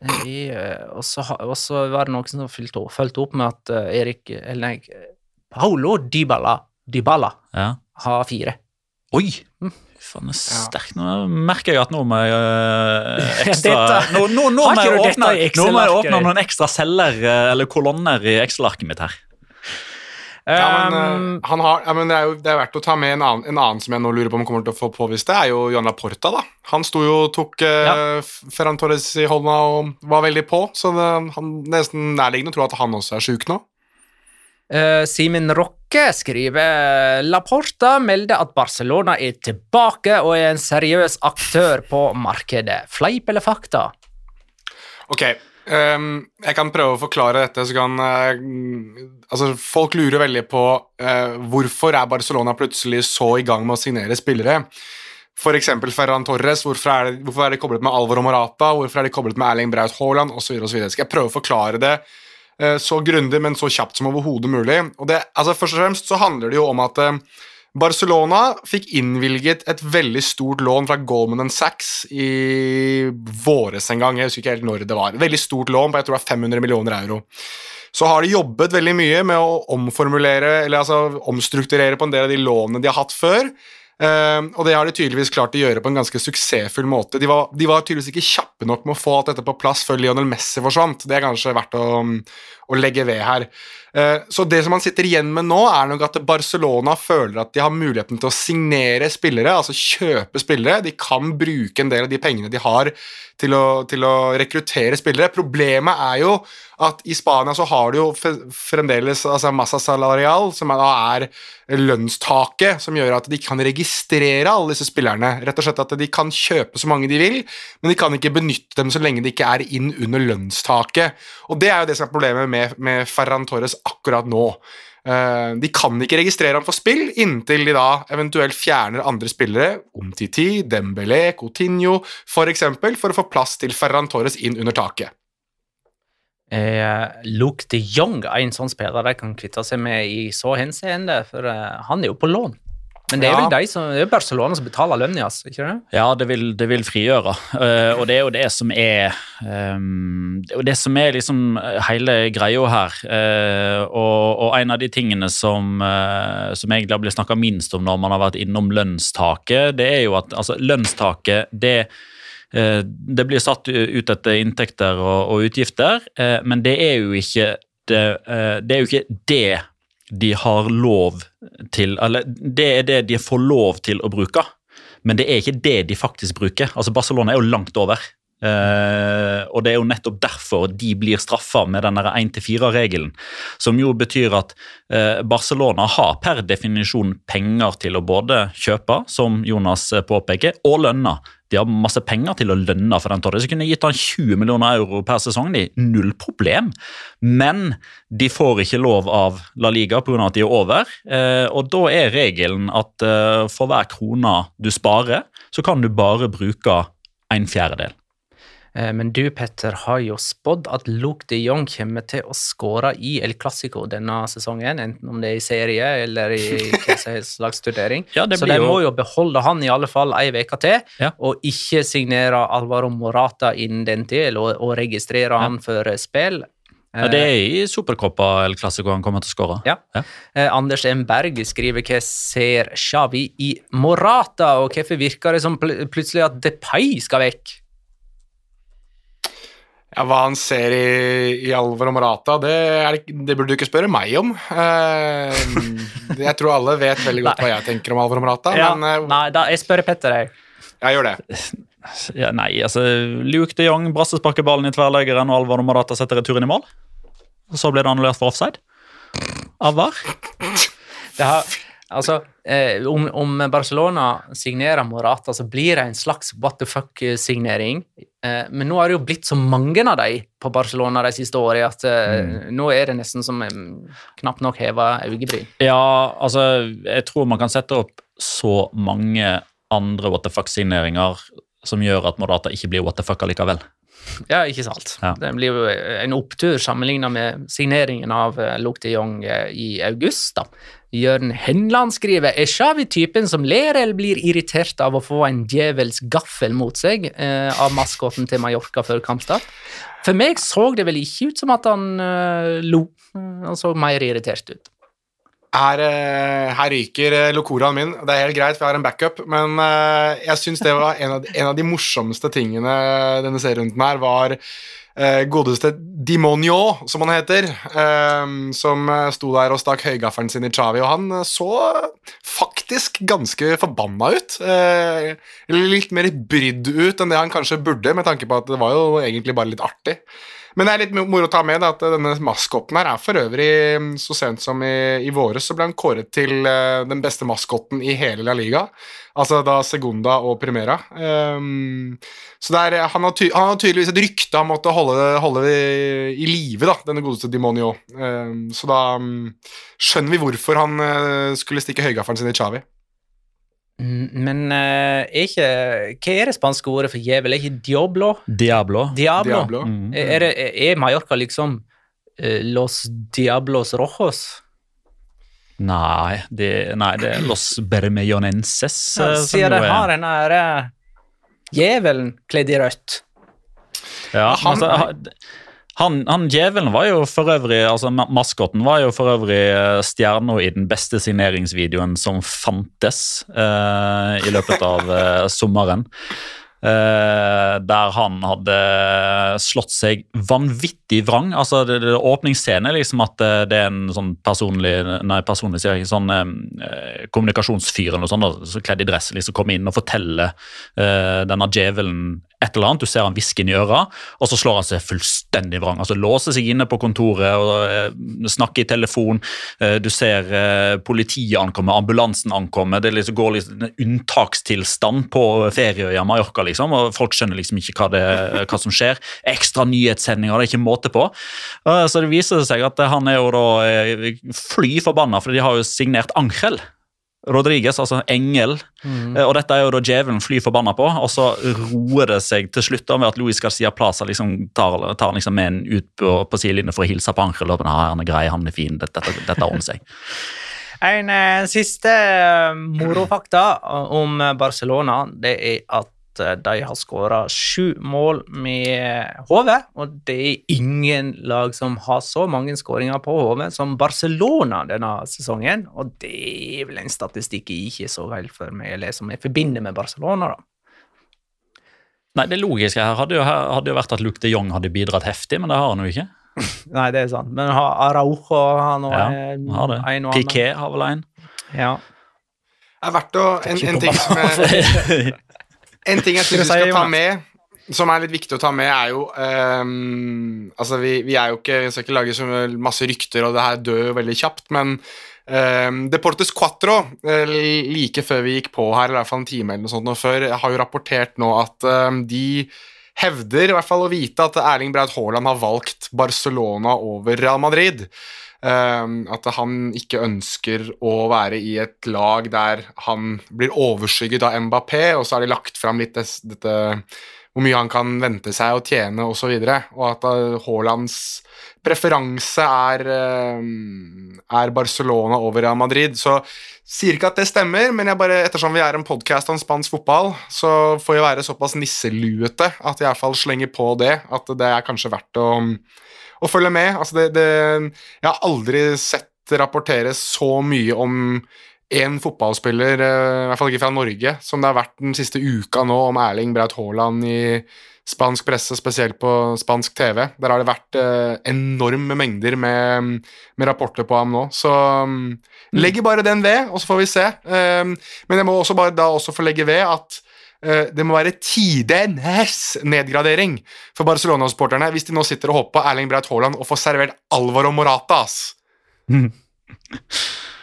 A: Eh, Og så var det noen som fulgte opp, fulgte opp med at eh, Erik Eller nei, Paolo Dybala, Dybala
C: ja.
A: har fire.
C: Oi! Faen, det er sterkt. Nå merker jeg at nå må jeg eh, [LAUGHS] ekstra Nå, nå, nå, må jeg åpne, nå må jeg åpne noen ekstra celler eh, eller kolonner i Excel-arket mitt her.
E: Ja, men, han har, ja, men det, er jo, det er verdt å ta med en annen, en annen som jeg nå lurer på om kommer til å få påvist. Det er jo Johan Laporta. da. Han sto jo og tok uh,
A: Ja.
E: Ferran Torres i hånda og var veldig på, så det han, nesten nærliggende å tro at han også er sjuk nå.
A: Uh, Simen Rocke skriver Laporta melder at Barcelona er tilbake og er en seriøs aktør på markedet. Fleip eller fakta?
E: Ok, ehm, jeg kan prøve å forklare dette, så kan Uh, Altså, folk lurer veldig på uh, hvorfor er Barcelona plutselig så i gang med å signere spillere. Eksempel Ferran Torres, hvorfor er, det, hvorfor er de koblet med Alvaro Morata, hvorfor er de koblet med Erling Braut Haaland, osv. Skal jeg prøve å forklare det uh, så grundig, men så kjapt som overhodet mulig. Og det, altså Først og fremst så handler det jo om at Barcelona fikk innvilget et veldig stort lån fra Goldman Sachs i våres en gang. Jeg husker ikke helt når det var. Veldig stort lån på jeg tror det var 500 millioner euro. Så har de jobbet veldig mye med å omformulere, eller altså omstrukturere på en del av de lånene de har hatt før. Uh, og det har de tydeligvis klart å gjøre på en ganske suksessfull måte. De var, de var tydeligvis ikke kjappe nok med å få alt dette på plass før Lionel Messi forsvant. Det er kanskje verdt å, å legge ved her. Eh, så det som man sitter igjen med nå, er nok at Barcelona føler at de har muligheten til å signere spillere, altså kjøpe spillere. De kan bruke en del av de pengene de har til å, til å rekruttere spillere. Problemet er jo at i Spania så har du jo fremdeles altså massa salarial, som da er lønnstaket, som gjør at de kan registrere alle disse spillerne. Rett og slett at de kan kjøpe så mange de vil, men de kan ikke benytte dem så lenge de ikke er inn under lønnstaket. Og det er jo det som er problemet med, med Ferran Torres akkurat nå. Eh, de kan ikke registrere ham for spill inntil de da eventuelt fjerner andre spillere, Omtiti, Dembélé, Coutinho f.eks., for, for å få plass til Ferran Torres inn under taket.
A: Eh, Luke de Jong er en sånn spiller de kan kvitte seg med i så henseende, for eh, han er jo på lån. Men det er
E: Ja.
A: vel de som, det er Barcelona som betaler lønna hans, ikke det?
C: Ja, det vil, det vil frigjøre. Uh, og det er jo det som er um, Det er det som er liksom hele greia her. Uh, og, og en av de tingene som, uh, som egentlig har blitt snakka minst om når man har vært innom lønnstaket, det er jo at altså, lønnstaket det eh, det blir satt ut etter inntekter og, og utgifter, eh, men det er jo ikke det, eh, det er jo ikke det de har lov til Eller det er det de får lov til å bruke, men det er ikke det de faktisk bruker. Altså Barcelona er jo langt over. Uh, og det er jo nettopp derfor de blir straffa med den 1-4-regelen. Som jo betyr at uh, Barcelona har per definisjon penger til å både kjøpe, som Jonas eh, påpeker, og lønne. De har masse penger til å lønne for den Torres. De kunne gitt han 20 millioner euro per sesong. De. Null problem. Men de får ikke lov av La Liga pga. at de er over. Eh, og da er regelen at eh, for hver krone du sparer, så kan du bare bruke en fjerdedel.
A: Eh, Men du, Petter, har jo spådd at Luke de Jong kommer til å skåre i El Clásico denne sesongen, enten om det er i serie eller i [LAUGHS] hva slags turnering.
C: Ja,
A: Så de må jo beholde han i alle fall ei uke til,
C: Ja.
A: og ikke signere Alvaro Morata innen den tid, og, og registrere han for spill.
C: Ja, det er i Supercoppa El Clásico han kommer til å skåre.
A: Ja. Eh, Anders M. Berg skriver hva ser Xavi i Morata, og hvorfor virker det som pl plutselig at Depay skal vekk?
E: Ja, Hva han ser i, i og Morata, det, er, det det burde du ikke spørre meg om. Uh, jeg tror alle vet veldig godt hva jeg tenker om Alvaro Morata,
A: Ja,
E: men uh,
A: nei, da, jeg spør Petter, jeg.
E: jeg gjør det.
C: Ja, nei, altså Luke de Jong brassesparker ballen i tverrleggeren, og Alvaro Morata setter returen i mål. Og så blir det annullert for offside. Avar.
A: Det har, altså, eh, om, om Barcelona signerer Morata, så blir det en slags what the fuck-signering. Eh, men nå har det jo blitt så mange av de på Barcelona de siste årene at mm. nå er det nesten som eh, knapt nok heva øyebryn.
C: Ja, altså Jeg tror man kan sette opp så mange andre what the fuck-signeringer som gjør at Morata ikke blir what the fuck allikevel.
A: Ja, ikke sant.
C: Ja.
A: Det blir jo en opptur sammenlignet med signeringen av uh, Luke de Jong eh, i august. da. Jørn Henland skriver er Xavi typen som ler eller blir irritert av å få en djevelsk gaffel mot seg eh, av maskoten til Mallorca før kampstart. For meg så det vel ikke ut som at han eh, lo. Han så mer irritert ut.
E: Her, eh, her ryker eh, locoraen min. Det er helt greit, for jeg har en backup, men eh, jeg syns det var en av, de- en av de morsomste tingene denne serierunden her, var eh, godeste Dimonio, som han heter, eh, som sto der og stakk høygaffelen sin i Chavi, og han så faktisk ganske forbanna ut. Eh, litt mer brydd ut enn det han kanskje burde, med tanke på at det var jo egentlig bare litt artig. Men det er litt moro å ta med da, at denne maskotten her er for øvrig mm, så sent som i, i våres så ble han kåret til uh, den beste maskotten i hele La Liga. Altså da Segunda og Primera. Um, så det er, han, har han har tydeligvis et rykte han måtte holde, holde i, i live, denne godeste Dimonio. Um, så da um, skjønner vi hvorfor han uh, skulle stikke høygaffelen sin i Chavi.
A: Mm, Men eh, er ikke Hva er det spanske ordet for djevel? Er ikke diablo?
C: Diablo.
A: Diablo.
E: Diablo.
C: Mm.
A: Er, det, er Mallorca liksom eh, Los Diablos Rojos?
C: Nei, det, nei, det er Los Bermellonenses.
A: Ja,
C: sier
A: Siden
C: jo
A: de har den der eh, djevelen kledd i rødt.
C: Ja,
E: Han-
C: altså, han, han, djevelen var jo for øvrig altså maskoten var jo for øvrig eh, stjerna i den beste signeringsvideoen som fantes eh, i løpet av [LAUGHS] eh, sommeren. Eh, der han hadde slått seg vanvittig vrang. altså det, det Åpningsscenen er liksom at eh, det er en sånn personlig nei personlig sier jeg ikke, sånn eh, kommunikasjonsfyr eller noe sånt, så kledd i dress liksom kommer inn og forteller eh, denne djevelen et eller annet. Du ser han hvisker inn i øra, og så slår han seg fullstendig vrang. altså Låser seg inne på kontoret og eh, snakker i telefon. Eh, du ser eh, politiet ankomme, ambulansen ankomme. Det liksom går liksom en unntakstilstand på ferieøya Mallorca, liksom, og folk skjønner liksom ikke hva, det, hva som skjer. Ekstra nyhetssendinger, det er ikke måte på. Så det viser seg at han er jo da fly forbanna, for de har jo signert Angel. Rodriguez, altså engel. Eh, Og dette er jo da djevelen fly forbanna på, og så roer det seg til slutt da med at Luis Garcia Plaza liksom tar, tar liksom med en ut på, på sidelinjen for å hilse på Angel. Og, han er grei, han er fin, dette, dette, ordner seg. [LAUGHS]
A: En eh, siste eh, morofakta om Barcelona, det er at eh, de har skåra sju mål med HV, og det er ingen lag som har så mange skåringer på HV som Barcelona denne sesongen, og det er vel en statistikk jeg ikke så vel for meg, eller som jeg forbinder med Barcelona, da.
C: Nei, Det logiske her hadde jo, hadde jo vært at Luc de Jong hadde bidratt heftig, men det har han jo ikke. [LAUGHS]
A: Nei, det er sant. Men har Araujo har nå
C: Ja,
A: en,
C: har det.
A: en og annen.
C: Piquet har vel en.
A: Ja.
E: Det er verdt å En, en ting som jeg, [LAUGHS] En ting jeg syns vi skal ta med, som er litt viktig å ta med, er jo um, Altså, vi, vi er jo ikke Vi skal ikke lage så masse rykter, og det her dør jo veldig kjapt, men um, Deportes Quatro, eh, like før vi gikk på her, eller i hvert fall en time eller noe sånt nå før, har jo rapportert nå at um, de hevder i hvert fall å vite at Erling Braut Haaland har valgt Barcelona over Real Madrid. Ehm, at han ikke ønsker å være i et lag der han blir overskygget av Mbappé, og så har de lagt fram litt dette hvor mye han kan vente seg å tjene osv., og, så og at uh, Haalands preferanse er, uh, er Barcelona over Real Madrid. Så sier ikke at det stemmer, men jeg bare, ettersom vi er en podkast om spansk fotball, så får jeg være såpass nisseluete at jeg i hvert fall slenger på det, at det er kanskje verdt å, å følge med. Altså det, det, jeg har aldri sett rapporteres så mye om én fotballspiller, eh, i hvert fall ikke fra Norge, som det har vært den siste uka nå om Erling Braut Haaland i spansk presse, spesielt på spansk TV. Der har det vært eh, enorme mengder med, med, rapporter på ham nå. Så um, legger bare den ved, og så får vi se. Um, men jeg må også bare da også få legge ved at det må være tidenes nedgradering for Barcelona-supporterne hvis de nå sitter og håper på Erling Braut Haaland og får servert Alvaro Morata. ass. [LAUGHS]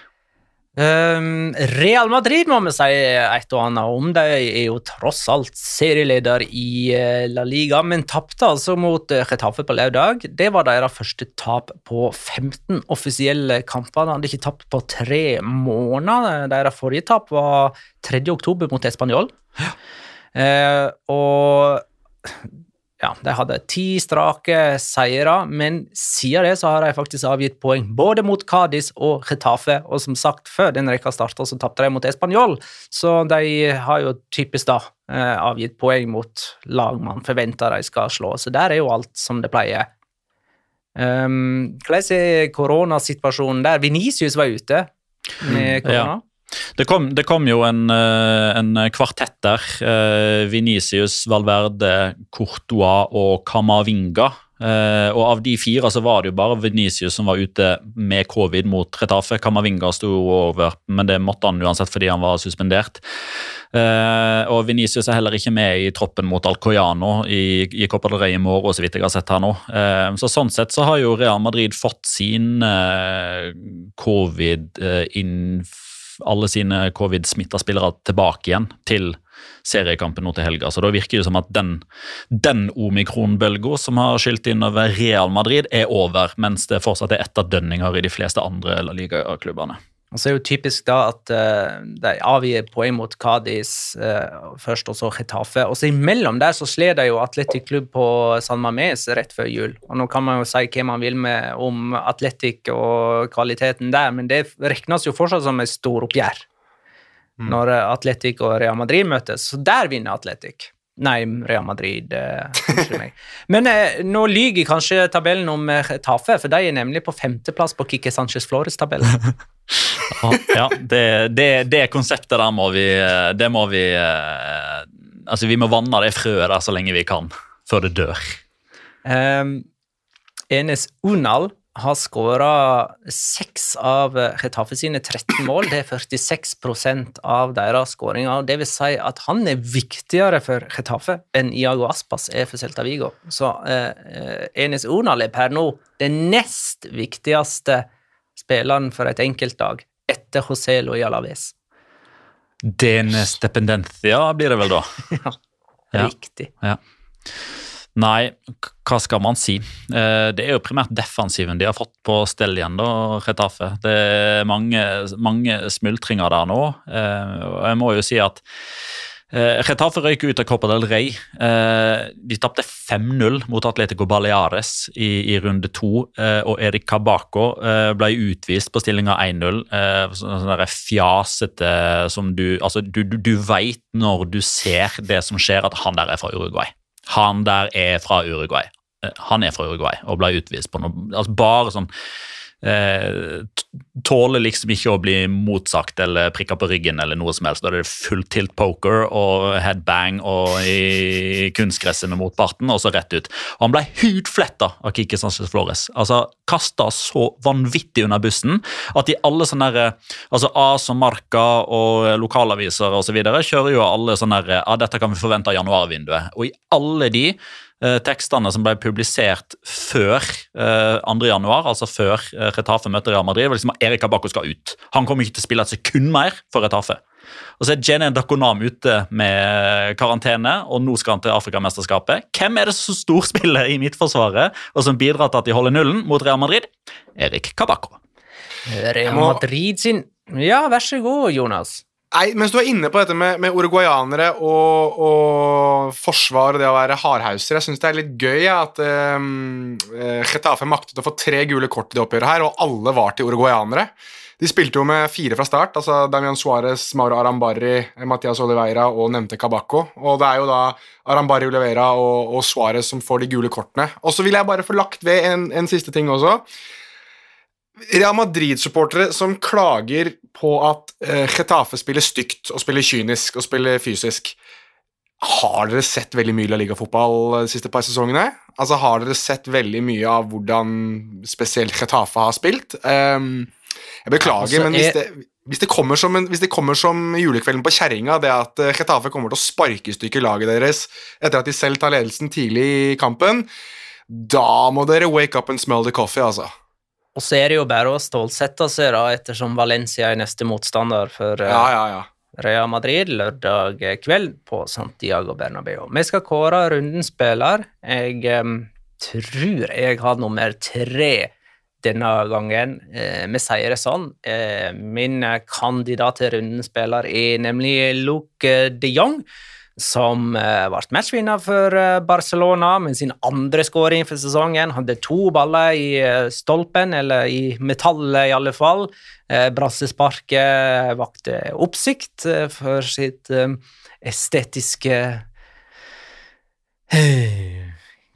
A: Um, Real Madrid må vi si et og annet om. De er jo tross alt serieleder i uh, La Liga, men tapte altså mot uh, Getafe på lørdag. Det var deres første tap på 15 offisielle kamper. De hadde ikke tapt på tre måneder. Deres forrige tap var 3. oktober mot Español. Uh, og ja, de hadde ti strake seire, men siden det så har de faktisk avgitt poeng både mot Cádiz og Getafe, og som sagt, før den rekka starta, så tapte de mot Español, så de har jo typisk da eh, avgitt poeng mot lag man forventer de skal slå, så der er jo alt som det pleier. Um, hvordan er koronasituasjonen der? Venicius var ute med korona.
C: Ja. Det kom, det kom, jo en, en kvartett der. Venicius, Valverde, Courtois og Camavinga. Og av de fire så var det jo bare Venicius som var ute med covid mot Retafe. Camavinga sto over, men det måtte han uansett fordi han var suspendert. Og Venicius er heller ikke med i troppen mot Alcoyano i, i Copa del Rey i morgen, så vidt jeg har sett her nå. Så sånn sett så har jo Real Madrid fått sin covid-info alle sine covid-smitta spillere tilbake igjen til seriekampen nå til helga. Så da virker det som at den, den omikronbølga som har skylt inn over Real Madrid, er over, mens det fortsatt er etterdønninger i de fleste andre La Liga-klubbene.
A: Og så er jo typisk da at uh, de avgir poeng mot Cádiz uh, først, og så Getafe. Og så imellom der så sler de jo Atletic Klubb på San Mames rett før jul. Og nå kan man jo si hva man vil med om Atletic og kvaliteten der, men det regnes jo fortsatt som et storoppgjør mm. når Atletic og Real Madrid møtes. Så der vinner Atletic. Nei, Real Madrid. Unnskyld meg. Men eh, nå lyver kanskje tabellen om Tafe, for de er nemlig på femteplass på Kikki Sanchez Flores-tabellen. [LAUGHS]
C: ja, det, det, det, konseptet der må vi Det må vi Altså, vi må vanne det frøet der så lenge vi kan, før det dør.
A: Um, Enes Unal har skåra seks av Retafe sine 13 mål. Det er 46% av deres skåringer. Det vil si at han er viktigere for Retafe enn Iago Aspas er for Celta Vigo. Så eh, Enes Unal er per nå den nest viktigste spilleren for et enkeltlag etter José Luis Alaves.
C: Denes dependencia blir det vel da? [LAUGHS]
A: ja, riktig.
C: Ja. Nei, hva skal man si? Det er jo primært defensiven de har fått på stell igjen, da, Retafe. Det er mange, mange smultringer der nå. Og jeg må jo si at Uh, Retafe røyk ut av Copa del Rey. De tapte 5-0 mot Atletico Baleares i, i runde to. Og Erik Kabako ble utvist på stillinga 1-0. sånn fjasete som du Altså, du, du, du veit når du ser det som skjer, at han der er fra Uruguay. Han der er fra Uruguay. han er fra Uruguay og ble utvist på noe altså Bare sånn eh, tåler liksom ikke å bli motsagt eller prikka på ryggen eller noe som helst. Da er det full tilt poker og headbang og i kunstgresset med motparten, og så rett ut. Og han ble hudfletta av Kiki Sanchez Flores. Altså kasta så vanvittig under bussen at i alle sånne der, altså AS og Marka og lokalaviser osv. kjører jo alle sånne der, ja, dette kan vi forvente av januarvinduet. Og i alle de eh, tekstene som ble publisert før eh, 2.1., altså før eh, Retafe møtte Real Madrid, var liksom at Erik Abako skal ut. Han kommer ikke til å spille et sekund mer for Retafe. Og så er Jenny Dakonam ute med karantene, og nå skal han til Afrikamesterskapet. Hvem er det som storspiller i Midtforsvaret, og som bidrar til at de holder nullen mot Real Madrid? Erik Kabako.
A: Real Madrid sin Ja, vær så god, Jonas.
E: Nei, Mens du er inne på dette med, med uruguayanere og, og, forsvar og det å være hardhauser, jeg syns det er litt gøy ja, at um, Getafe maktet å få tre gule kort i det oppgjøret her, og alle var til uruguayanere. De spilte jo med fire fra start. altså Damian Suárez, Mauro Arambarri, Matias Oliveira og nevnte Cabaco. Og det er jo da Arambarri, Oliveira og, og Suárez som får de gule kortene. Og så vil jeg bare få lagt ved en, en siste ting også. Real Madrid-supportere som klager på at uh, Getafe spiller stygt og spiller kynisk og spiller fysisk. Har dere sett veldig mye La Liga-fotball de siste par sesongene? Altså, Har dere sett veldig mye av hvordan spesielt Getafe har spilt? Um, jeg beklager, altså, men hvis det, hvis, det en, hvis det, kommer som julekvelden på kjerringa, det at uh, Getafe kommer til å sparke i stykker laget deres etter at de selv tar ledelsen tidlig i kampen, da må dere wake up and smell the coffee, altså.
A: Og så er det jo bare å stålsette seg, da, ettersom Valencia er neste motstander for uh,
E: ja, ja, ja.
A: Real Madrid lørdag kveld på Santiago Bernabeu. Vi skal kåre rundens spiller. Jeg um, tror jeg har nummer tre denne gangen. Eh, vi sier det sånn. Eh, min kandidat til rundens spiller er nemlig Luke de Jong som ble matchvinner for uh, Barcelona med sin andre skåring for sesongen. Hadde to baller i uh, stolpen, eller i metallet i alle fall. Brassesparket vakte oppsikt for sitt estetiske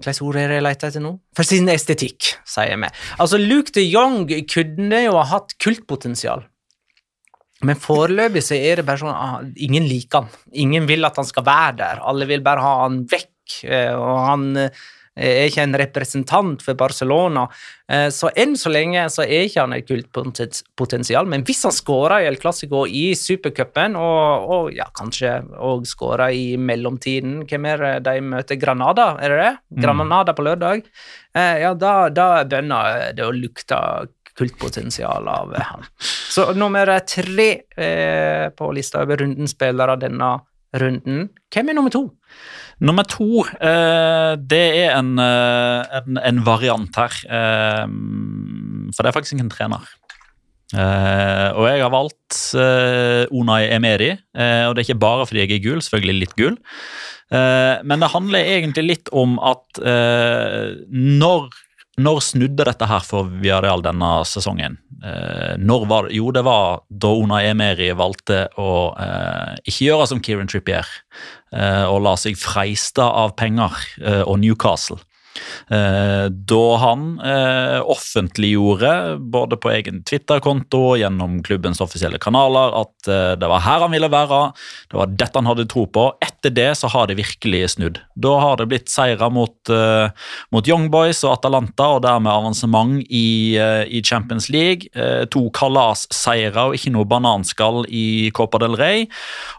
A: Hvilket ord er det jeg leter etter nå? For sin estetikk, sier vi. Altså, Luke de Jong kunne jo ha hatt kultpotensial. Men foreløpig så er det bare sånn ah, ingen liker han. Ingen vil at han skal være der. Alle vil bare ha han vekk. Eh, og han eh, er ikke en representant for Barcelona. Eh, så enn så lenge så er ikke han et kultpotensial. Men hvis han skårer i El Clásico i supercupen, og, og, ja, kanskje òg skårer i mellomtiden Hvem er det de møter? Granada, er det det? Mm. Granada på lørdag? Ja, da, da begynner det å lukte kultpotensial av han. Så nummer tre eh, på lista over rundens spillere denne runden. Hvem er nummer to?
C: Nummer to, eh, det er en, eh, en, en variant her. Eh, for det er faktisk ikke en trener. Eh, og jeg har valgt eh, Unai Emeri, og det er ikke bare fordi jeg er gul, selvfølgelig litt gul. men det handler egentlig litt om at når når snudde dette her for Viareal denne sesongen? Eh, når var? Jo, det var da Ona Emeri valgte å eh, ikke gjøre som Kieran Trippier eh, og la seg freiste av penger eh, og Newcastle. Eh, da han eh, offentliggjorde, både på egen Twitter-konto og gjennom klubbens offisielle kanaler, at eh, det var her han ville være, det var dette han hadde tro på. Etter det så har det virkelig snudd. Da har det blitt seire mot, mot Young Boys og Atalanta, og dermed avansement i, i Champions League. to kalasseire og ikke noe bananskall i Copa del Rey,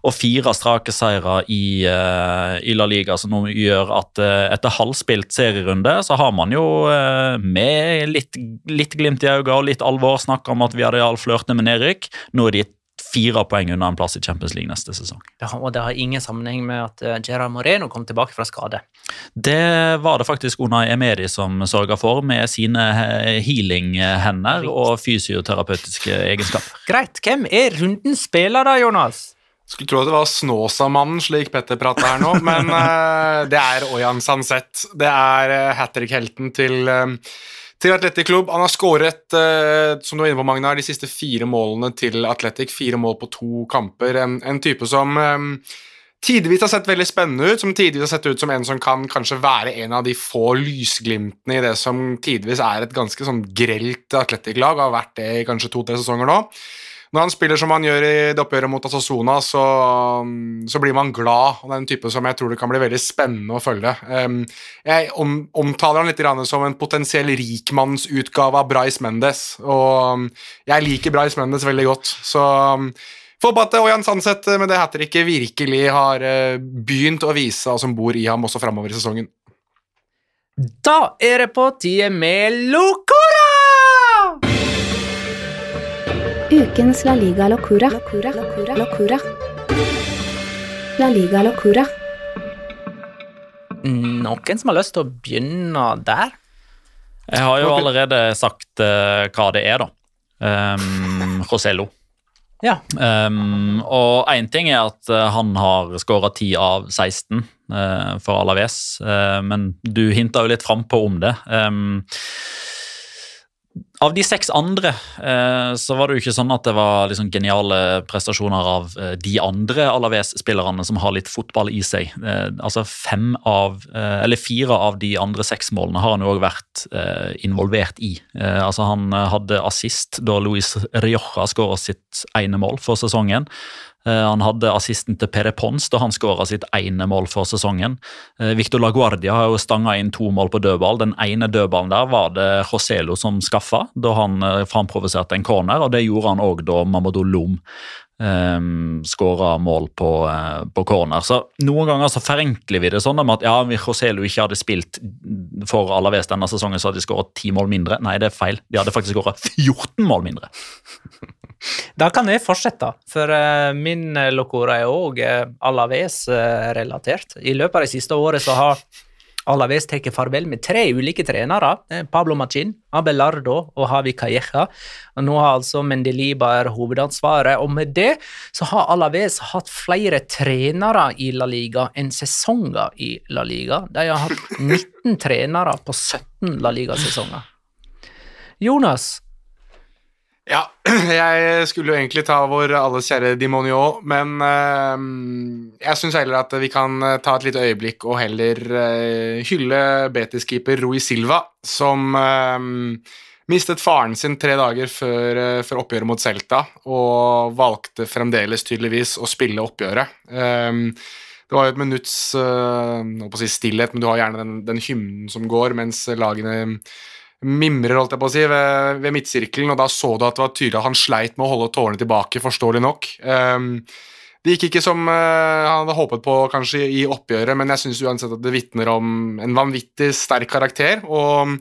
C: og fire strake seire i, i La Liga, som nå gjør at etter halvspilt serierunde serierunde så har man jo eh, med litt, litt glimt i øynene og litt alvor snakka om at vi hadde all flørte med nedrykk. Nå er de fire poeng unna en plass i Champions League neste sesong.
A: Ja, og det har ingen sammenheng med at uh, Gerard Moreno kom tilbake fra skade?
C: Det var det faktisk Unai Emedi som sørga for, med sine eh, healing-hender og fysioterapeutiske egenskaper.
A: Greit. Hvem er rundens spiller, da, Jonas?
E: Skulle tro at det var Snåsamannen, slik Petter prater her nå, men uh, [LAUGHS] det er Oyan Sanset. Det er uh, hat trick-helten til, uh, til Atletic Klubb. Han har skåret, som du var inne på, Magnar, de siste fire målene til Atletic. Fire mål på to kamper. En, en type som tidvis har sett veldig spennende ut, som tidvis har sett ut som en som kan kanskje være en av de få lysglimtene i det som tidvis er et ganske sånn grelt atletikklag, har vært det i kanskje to-tre sesonger nå. Når han spiller som han gjør i det oppgjøret mot Asasona, så, så, blir man glad. Det er en type som jeg tror det kan bli veldig spennende å følge. Um, jeg omtaler han litt som en potensiell rikmannsutgave av Bryce Mendes, og um, jeg liker Bryce Mendes veldig godt. så... Um, Får håpe at Ojan Sandseth med det hat tricket virkelig har uh, begynt å vise hva som bor i ham også framover i sesongen.
A: Da er det på tide med Locora!
B: Ukens La Liga Locura. Locura. Locura. Locura. La Liga Locura.
A: Noen som har lyst til å begynne der?
C: Jeg har jo allerede sagt uh, hva det er, da. Um, [LAUGHS] Rosello.
A: Ja.
C: Um, og én ting er at uh, han har skåra 10 av 16 uh, for Alaves, uh, men du hinta jo litt frampå om det. Um, av de seks andre så var det jo ikke sånn at det var liksom geniale prestasjoner av de andre Alaves-spillerne som har litt fotball i seg. altså fem av, eller Fire av de andre seks målene har han jo òg vært involvert i. altså Han hadde assist da Luis Rioja skåra sitt ene mål for sesongen. Han hadde assisten til Pere Pons da han skåra sitt ene mål for sesongen. Victor Laguardia har jo stanga inn to mål på dødball. Den ene dødballen der var det Joselo som skaffa da han framprovoserte en corner, og det gjorde han òg da Mamadou Lom um, skåra mål på, uh, på, corner. Så Noen ganger så forenkler vi det sånn at ja, hvis Joselu ikke hadde spilt for Alaves denne sesongen, så hadde de skåra ti mål mindre. Nei, det er feil. De hadde faktisk skåra 14 mål mindre. [LAUGHS]
A: Da kan jeg fortsette, for uh, min locora er òg Alaves-relatert. I løpet av det siste året så har Alaves tar farvel med tre ulike trenere. Pablo Machin, Abelardo og Havi Calleja. Nå har altså Mendelibar hovedansvaret, og med det så har Alaves hatt flere trenere i La Liga enn sesonger i La Liga. De har hatt [LAUGHS] 19 trenere på 17 La Liga-sesonger. Jonas,
E: ja, [CLEARS THROAT] jeg skulle jo egentlig ta vår alles kjære Dimonio, men øh, jeg syns heller at vi kan ta et lite øyeblikk og heller øh, hylle Betis-keeper Rui Silva, som øh, mistet faren sin tre dager før, før, oppgjøret mot Celta, og valgte fremdeles tydeligvis å spille oppgjøret. det var jo et minutts si stillhet, men du har gjerne den, den hymnen som går mens lagene mimrer holdt jeg på å si, ved, ved, midtsirkelen, og da så du at det var tydelig at han sleit med å holde tårene tilbake, forståelig nok. Um, det gikk ikke som uh, han hadde håpet på kanskje i oppgjøret, men jeg syns uansett at det vitner om en vanvittig sterk karakter. og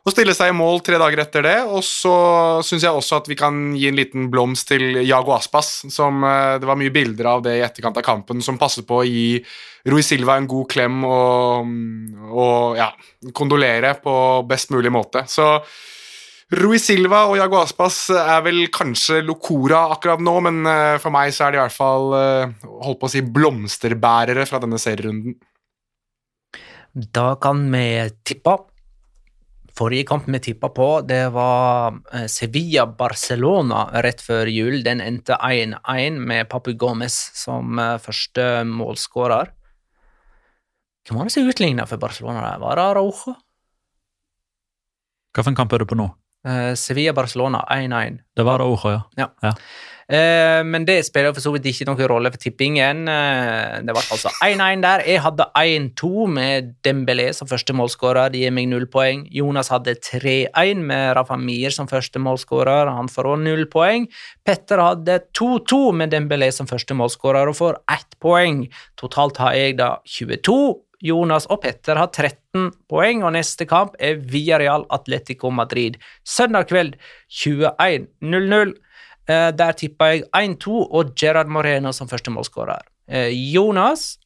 E: å stille seg i mål tre dager etter det. Og så syns jeg også at vi kan gi en liten blomst til Jago Aspas, som uh, det var mye bilder av det i etterkant av kampen, som passet på å gi Rui Silva en god klem og, og ja, kondolere på best mulig måte. Så Rui Silva og Jago Aspas er vel kanskje Locora akkurat nå, men uh, for meg så er de i hvert fall uh, holdt på å si blomsterbærere fra denne serierunden.
A: Da kan vi tippe Forrige kamp vi tippa på, det var eh, Sevilla-Barcelona rett før jul. Den endte 1-1 med Papu Gomez som eh, første målskårer. Hvem var det som utligna for Barcelona? der? Var det Araujo?
C: Hvilken kamp er du på nå?
A: Uh, Sevilla-Barcelona 1-1.
C: Det var Araujo, ja.
A: ja. ja. Uh, men det spiller for så vidt ikke noen rolle for tippingen. Uh, det ble altså 1-1 der. Jeg hadde 1-2 med Dembélé som første målskårer. Det gir meg null poeng. Jonas hadde 3-1 med Rafa Mir som første målskårer. Han får også null poeng. Petter hadde 2-2 med Dembélé som første målskårer og får ett poeng. Totalt har jeg da 22. Jonas og Petter har 13 poeng, og neste kamp er Villarreal Atletico Madrid. Søndag kveld 21.00. Eh, der tippa jeg 1-2 og Gerard Moreno som første målskårer. Eh, Jonas?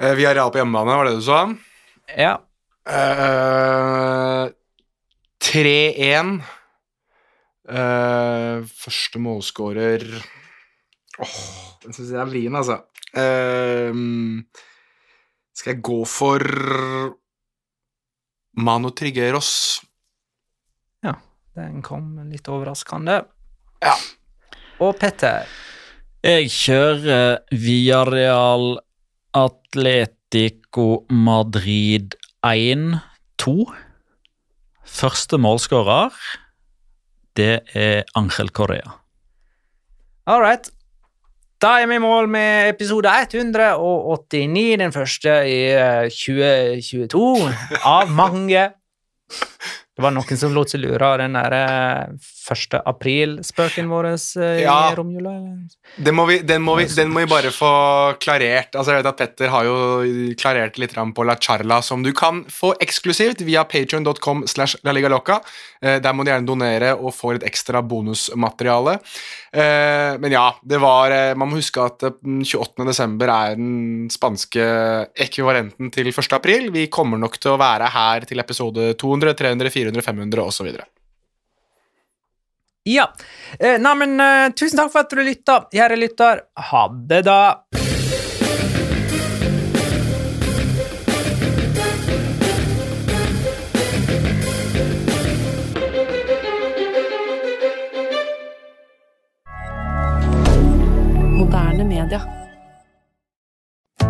E: Villarreal vi er real på hjemmebane, var det du sa?
A: Ja.
E: Uh, 3-1. Uh, første målskårer Åh, oh, den syns jeg er vrien, altså. Uh, skal jeg gå for Mano Triggeros?
A: Den kom litt overraskende.
E: Ja.
A: Og Petter?
C: Jeg kjører Villarreal Atletico Madrid 1-2. Første målskårer, det er Angel Correa.
A: All right. Da er vi i mål med episode 189, den første i eh, 2022, av mange. Det var noen som lot seg lure av den der eh, 1. april-spøken vår eh,
E: Ja.
A: i romjula.
E: Den må, vi, den, må vi, den må vi bare få klarert. Altså jeg vet at Petter har jo klarert litt på La Charla, som du kan få eksklusivt via laligaloca. Eh, Der må du gjerne donere og få litt ekstra bonusmateriale. Eh, Men ja, det var Man må huske at eh, den 28. desember er den spanske ekvivalenten til 1. april. Vi kommer nok til å være her til episode 200, 300, 400, 500 osv.
A: Ja. Eh, Nei, men eh, tusen takk for at du lytta, kjære lytter. Ha det, da.
F: Moderne media.